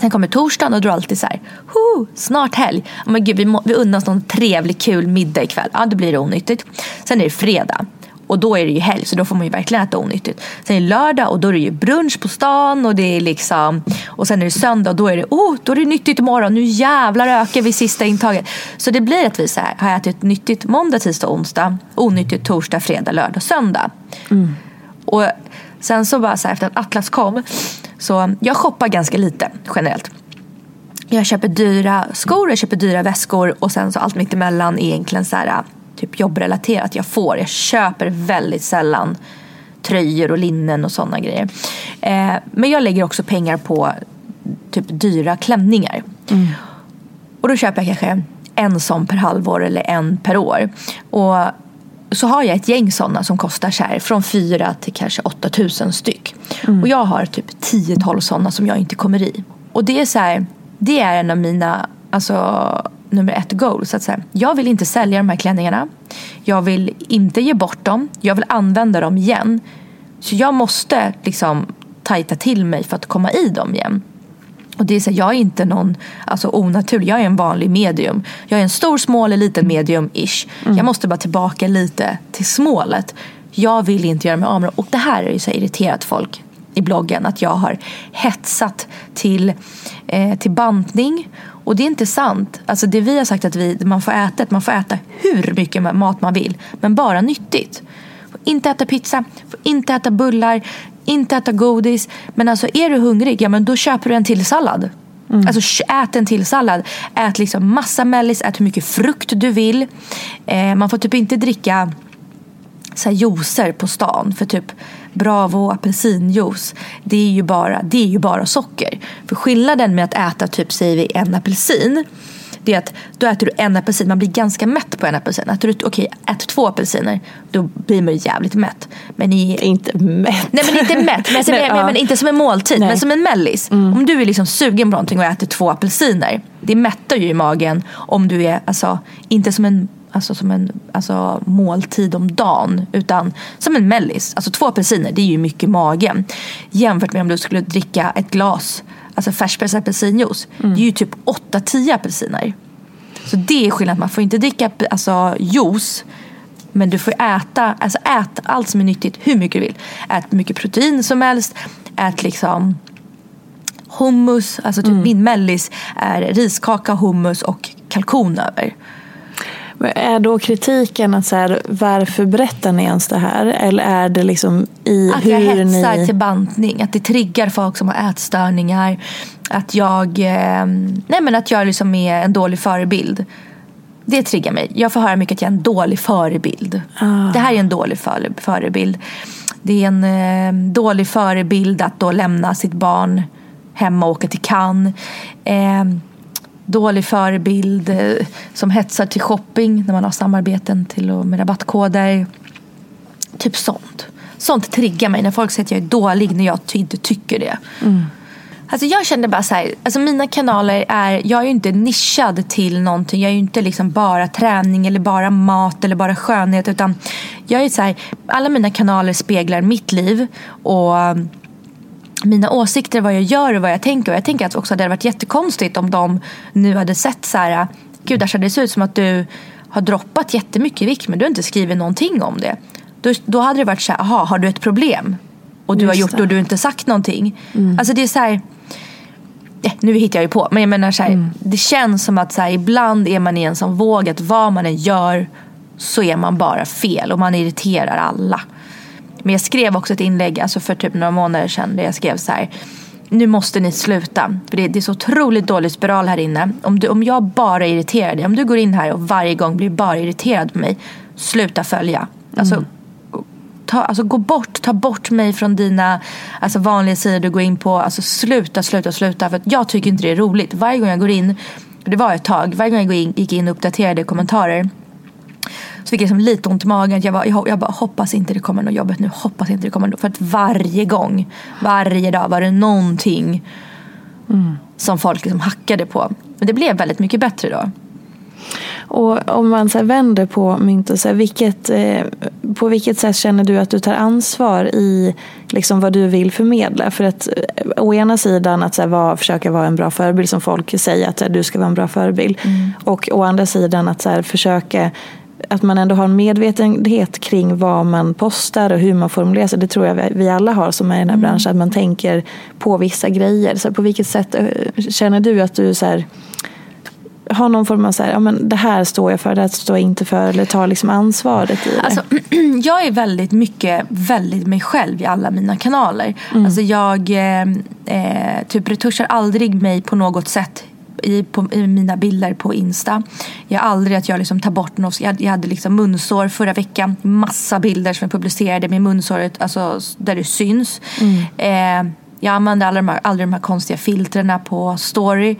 Sen kommer torsdagen och då är alltid så här, "Ho, snart helg. Men gud, vi, må, vi unnar oss någon trevlig kul middag ikväll. Ja, då blir det onyttigt. Sen är det fredag. Och då är det ju helg så då får man ju verkligen äta onyttigt. Sen är det lördag och då är det ju brunch på stan och det är liksom och sen är det söndag och då är det oh, då är det nyttigt imorgon. Nu jävlar ökar vi sista intaget. Så det blir att vi så här, har ätit nyttigt måndag, tisdag, onsdag, onyttigt torsdag, fredag, lördag, söndag. Och sen så bara så här, efter att Atlas kom så jag shoppar ganska lite generellt. Jag köper dyra skor, jag köper dyra väskor och sen så allt mitt emellan är egentligen så här, typ jobbrelaterat. Jag får, jag köper väldigt sällan tröjor och linnen och sådana grejer. Eh, men jag lägger också pengar på typ dyra klänningar. Och då köper jag kanske en sån per halvår eller en per år. Och så har jag ett gäng sådana som kostar så här, från 4 till kanske 8000 styck. Och jag har typ 10-12 sådana som jag inte kommer i. Och det är så här, det är en av mina alltså, nummer ett goals. Att säga, jag vill inte sälja de här klänningarna. Jag vill inte ge bort dem. Jag vill använda dem igen. Så jag måste liksom tajta till mig för att komma i dem igen. Och det är så här, jag är inte någon alltså, onaturlig, jag är en vanlig medium. Jag är en stor smål, liten medium-ish. Jag måste bara tillbaka lite till smålet. Jag vill inte göra mig av med dem. Och det här är ju så irriterat folk i bloggen. Att jag har hetsat till, eh, till bantning. Och det är inte sant. Alltså det vi har sagt att vi, man får äta, att man får äta hur mycket mat man vill. Men bara nyttigt. Får inte äta pizza, får inte äta bullar, inte äta godis. Men alltså är du hungrig, ja men då köper du en till sallad. Alltså sh- ät en till sallad. Ät liksom massa mellis, ät hur mycket frukt du vill. Eh, man får typ inte dricka så här juicer på stan för typ Bravo apelsinjuice. Det är ju bara, det är ju bara socker. För skillnaden med att äta typ säger vi en apelsin det är att då äter du en apelsin, man blir ganska mätt på en apelsin. Äter du, okej, äter två apelsiner, då blir man jävligt mätt. Men i, inte mätt. Nej men inte mätt, men, Nej, men, ja. men inte som en måltid, Nej. men som en mellis. Om du är liksom sugen på någonting och äter två apelsiner, det mättar ju i magen om du är, alltså, inte som en Alltså som en alltså, måltid om dagen. Utan som en mellis. Alltså två apelsiner, det är ju mycket i magen. Jämfört med om du skulle dricka ett glas alltså färskpressad apelsinjuice. Det är ju typ 8-10 apelsiner. Så det är skillnad. Man får inte dricka alltså, juice. Men du får äta, alltså ät allt som är nyttigt hur mycket du vill. Ät mycket protein som helst. Ät liksom hummus. Alltså typ min mellis är riskaka, hummus och kalkon över. Är då kritiken att så här, varför berättar ni ens det här? Eller är det liksom i Att hur jag hetsar ni... till bantning. Att det triggar folk som har ätstörningar. Att jag, eh, nej men att jag liksom är en dålig förebild. Det triggar mig. Jag får höra mycket att jag är en dålig förebild. Det här är en dålig före- förebild. Det är en eh, dålig förebild att då lämna sitt barn hemma och åka till Cannes. Eh, dålig förebild eh, som hetsar till shopping när man har samarbeten till och med rabattkoder. Typ sånt. Sånt triggar mig när folk säger att jag är dålig när jag inte tycker det. Alltså jag kände bara så här, alltså mina kanaler är, jag är ju inte nischad till någonting. Jag är ju inte liksom bara träning eller bara mat eller bara skönhet. Utan jag är så här, alla mina kanaler speglar mitt liv. Och mina åsikter, vad jag gör och vad jag tänker. Och jag tänker att också det hade varit jättekonstigt om de nu hade sett så här, gud Asha det ser ut som att du har droppat jättemycket i vikt men du har inte skrivit någonting om det. Då, då hade det varit så här, aha, har du ett problem? Och du har Just gjort det. det och du har inte sagt någonting. Alltså det är så här, nu hittar jag ju på, men jag menar så här, det känns som att så här, ibland är man i en sån våg att vad man än gör så är man bara fel och man irriterar alla. Men jag skrev också ett inlägg alltså för typ några månader sedan där jag skrev så här. Nu måste ni sluta. För det, det är så otroligt dålig spiral här inne. Om, du, om jag bara irriterar dig. Om du går in här och varje gång blir bara irriterad på mig. Sluta följa. Alltså, ta, alltså gå bort. Ta bort mig från dina alltså, vanliga sidor du går in på. Alltså sluta, sluta, sluta. För att jag tycker inte det är roligt. Varje gång jag går in. Det var ett tag. Varje gång jag gick in och uppdaterade kommentarer. Så fick jag liksom lite ont i magen. Jag bara, jag, jag bara hoppas inte det kommer något jobbet nu. Hoppas inte det kommer något. För att varje gång, varje dag var det någonting som folk liksom hackade på. Men det blev väldigt mycket bättre då. Och om man så vänder på myntet, så här, vilket, eh, på vilket sätt känner du att du tar ansvar i liksom, vad du vill förmedla? För att eh, å ena sidan att så här, vara, försöka vara en bra förebild som folk säger att här, du ska vara en bra förebild. Och å andra sidan att så försöka att man ändå har en medvetenhet kring vad man postar och hur man formulerar sig. Det tror jag vi- alla har som är i den här branschen. Att man tänker på vissa grejer. Så på vilket sätt eh, känner du att du så här, har någon form av så här, ja, men det här står jag för, det här står jag inte för. Eller tar liksom ansvaret i det. Alltså, jag är väldigt mycket väldigt mig själv i alla mina kanaler. Alltså jag eh, eh, typ retuschar aldrig mig på något sätt i, på, i mina bilder på Insta. Jag har aldrig att jag liksom tar bort något. Jag, jag hade liksom munsår förra veckan. Massa bilder som jag publicerade med munsåret alltså, där det syns. Eh, jag använder alla de här, aldrig de här konstiga filtrerna på story.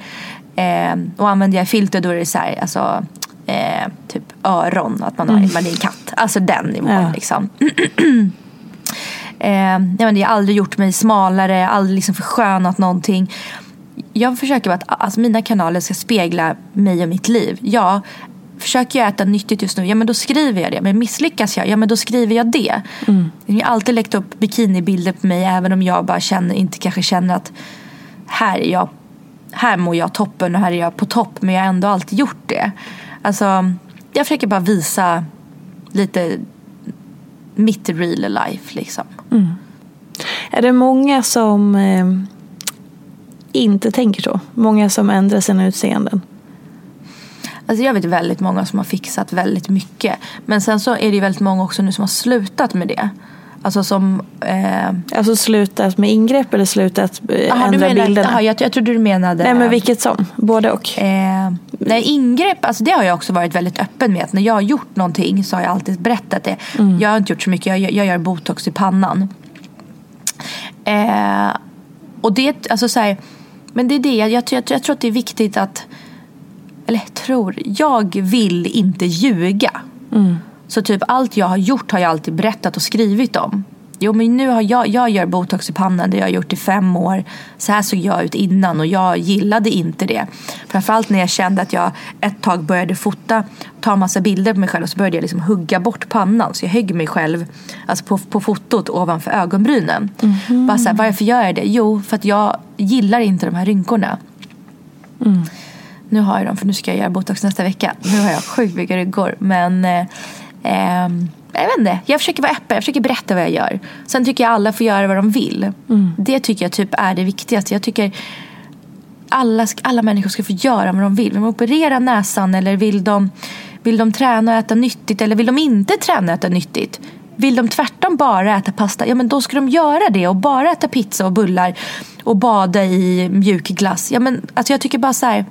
Eh, och använder jag filter då är det så här, alltså, eh, typ öron, att man, har, man är en katt. Alltså den nivån Ja. liksom. eh, jag, menar, jag har aldrig gjort mig smalare, aldrig liksom förskönat någonting. Jag försöker att alltså, mina kanaler ska spegla mig och mitt liv. Ja, försöker jag äta nyttigt just nu, ja men då skriver jag det. Men misslyckas jag, ja men då skriver jag det. Jag har alltid läckt upp bikinibilder på mig även om jag bara känner, inte kanske känner att här är jag här mår jag toppen och här är jag på topp men jag har ändå alltid gjort det. Alltså, jag försöker bara visa lite mitt real life liksom. Är det många som eh, inte tänker så? Många som ändrar sina utseenden? Alltså jag vet väldigt många som har fixat väldigt mycket. Men sen så är det ju väldigt många också nu som har slutat med det. Alltså som... Eh... Alltså slutat med ingrepp eller slutat eh, Aha, ändra menar, bilderna? Aha, jag, jag trodde du menade... Nej men vilket som, både och. Eh, nej, ingrepp, alltså det har jag också varit väldigt öppen med. Att när jag har gjort någonting så har jag alltid berättat det. Mm. Jag har inte gjort så mycket, jag, jag gör botox i pannan. Eh, och det, alltså så här, men det är det, jag, jag, jag, jag tror att det är viktigt att, eller tror, jag vill inte ljuga. Så typ allt jag har gjort har jag alltid berättat och skrivit om. Jo men nu har jag, jag gör botox i pannan, det har jag gjort i fem år. Så här såg jag ut innan och jag gillade inte det. Framförallt när jag kände att jag ett tag började fota, ta massa bilder på mig själv och så började jag liksom hugga bort pannan. Så jag högg mig själv alltså på, på fotot ovanför ögonbrynen. Bara så här, varför gör jag det? Jo, för att jag gillar inte de här rynkorna. Nu har jag dem för nu ska jag göra botox nästa vecka. Nu har jag sjukt mycket rynkor. Men eh, ehm, jag vet inte. Jag försöker vara öppen. Jag försöker berätta vad jag gör. Sen tycker jag alla får göra vad de vill. Det tycker jag typ är det viktigaste. Jag tycker alla, alla människor ska få göra vad de vill. Vill de operera näsan eller vill de, vill de träna och äta nyttigt eller vill de inte träna och äta nyttigt? Vill de tvärtom bara äta pasta, ja men då ska de göra det och bara äta pizza och bullar och bada i mjuk glass. Ja, men, alltså jag tycker bara så här,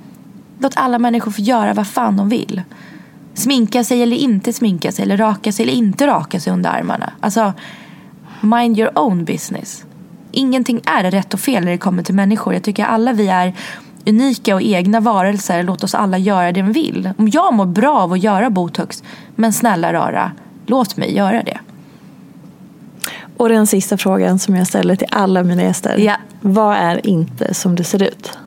låt alla människor få göra vad fan de vill. Sminka sig eller inte sminka sig eller raka sig eller inte raka sig under armarna. Alltså, mind your own business. Ingenting är rätt och fel när det kommer till människor. Jag tycker alla vi är unika och egna varelser. Låt oss alla göra det vi vill. Om jag mår bra av att göra botox, men snälla rara, låt mig göra det. Och den sista frågan som jag ställer till alla mina gäster. Ja. Vad är inte som det ser ut?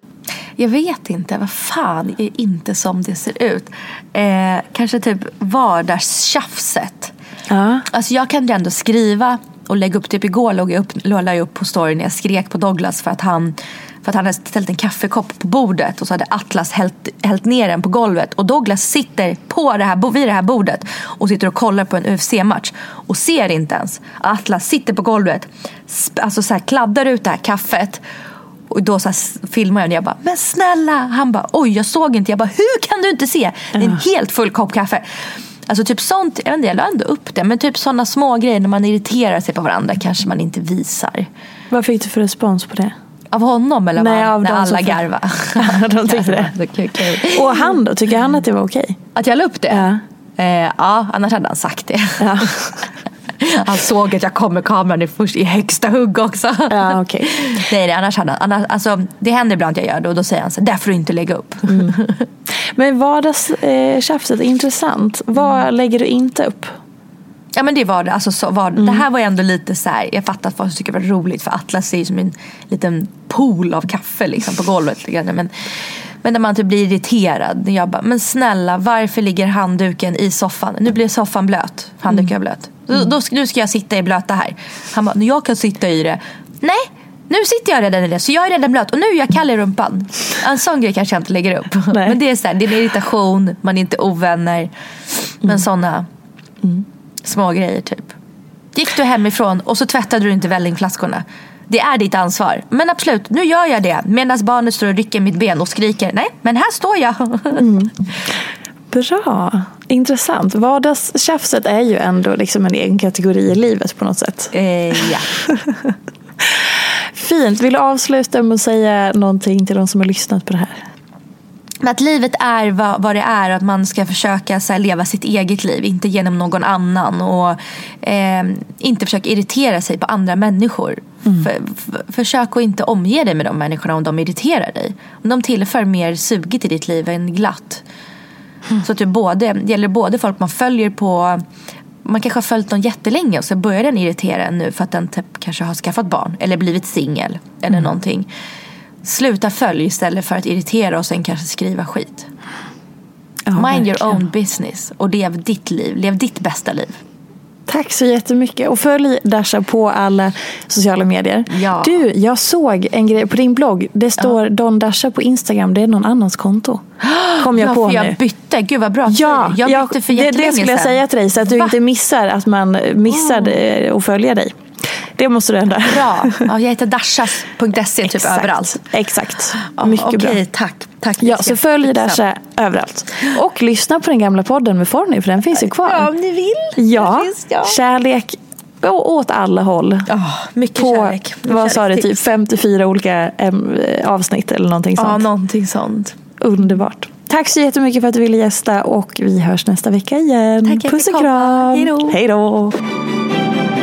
Jag vet inte, vad fan är inte som det ser ut? Eh, kanske typ vardagstjafset. Ja. Alltså jag kan ju ändå skriva och lägga upp, typ igår låg jag upp, jag upp på storyn när jag skrek på Douglas för att han för att han hade ställt en kaffekopp på bordet och så hade Atlas hällt, hällt ner den på golvet. Och Douglas sitter på det här, vid det här bordet och sitter och kollar på en UFC-match. Och ser inte ens Atlas sitter på golvet, alltså så här, kladdar ut det här kaffet. Och då så filmar jag och jag bara, men snälla! Han bara, oj jag såg inte. Jag bara, hur kan du inte se? Det är en helt full kopp kaffe. Alltså typ sånt, jag vet inte, jag la ändå upp det. Men typ sådana små grejer när man irriterar sig på varandra kanske man inte visar. Vad fick du för respons på det? Av honom eller Nej, av när alla får- garva. de tyckte det. Och han då? Tycker han att det var okej? Att jag la upp det? Ja. Eh, ja, annars hade han sagt det. Ja. Han såg att jag kom med kameran i, först, i högsta hugg också. Ja, okej. Nej, nej, annars annars, alltså, det händer ibland att jag gör det och då säger han så där får du inte lägga upp. Men vardagstjafset är intressant. Vad Mm. lägger du inte upp? Ja men det var det. Alltså, så var, det här var ändå lite så här, jag fattar att folk tycker det var roligt för Atlas är ju som en liten pool av kaffe liksom, på golvet. Men, men när man typ blir irriterad. Jag bara, men snälla varför ligger handduken i soffan? Nu blir soffan blöt. Handduken är blöt. Då, då, ska- nu ska jag sitta i blöta här. Han bara, jag kan sitta i det. Nej, nu sitter jag redan i det så jag är redan blöt och nu är jag kall i rumpan. En sån grej kanske jag inte lägger upp. Nej. Men det är så här, det är en irritation, man är inte ovänner. Men sådana små grejer typ. Gick du hemifrån och så tvättade du inte vällingflaskorna. Det är ditt ansvar. Men absolut, nu gör jag det. Medan barnet står och rycker mitt ben och skriker. Nej, men här står jag. Bra. Intressant. Vardagstjafset är ju ändå liksom en egen kategori i livet på något sätt. eh, ja. Fint. Vill du avsluta med att säga någonting till de som har lyssnat på det här? Men att livet är vad, vad det är och att man ska försöka så leva sitt eget liv, inte genom någon annan. Och eh, inte försöka irritera sig på andra människor. För, för, försök att inte omge dig med de människorna om de irriterar dig. Om de tillför mer sugigt i ditt liv än glatt. Så typ både, det gäller både folk man följer på man kanske har följt någon jättelänge och så börjar den irritera en nu för att den typ kanske har skaffat barn eller blivit singel eller någonting. Sluta följ istället för att irritera och sen kanske skriva skit. Ja, Mind your verkligen. own business och lev ditt liv. Lev ditt bästa liv. Tack så jättemycket. Och följ Dasha på alla sociala medier. Ja. Du, jag såg en grej på din blogg. Det står Don Dasha på Instagram. Det är någon annans konto. Kom jag ja, på för nu. jag bytte. Gud vad bra. Ja, jag bytte för det, jättelänge det skulle jag sedan. säga till dig så att du Va? inte missar att man missar att följa dig. Det måste du ändra. Bra. Ja, jag heter dashas.se typ överallt. Exakt. Ja, Mycket bra. Okej, tack. tack. Ja, så följ. Dasha överallt. Och lyssna på den gamla podden med Forny för den finns ju kvar. Ja, om ni vill. Ja, finns, ja. kärlek åt alla håll. Oh, mycket på, kärlek. Vad sa det, typ 54 olika äm, avsnitt eller någonting sånt. Ja, någonting sånt. Underbart. Tack så jättemycket för att du ville gästa och vi hörs nästa vecka igen. Tack Puss och kram. Hej då.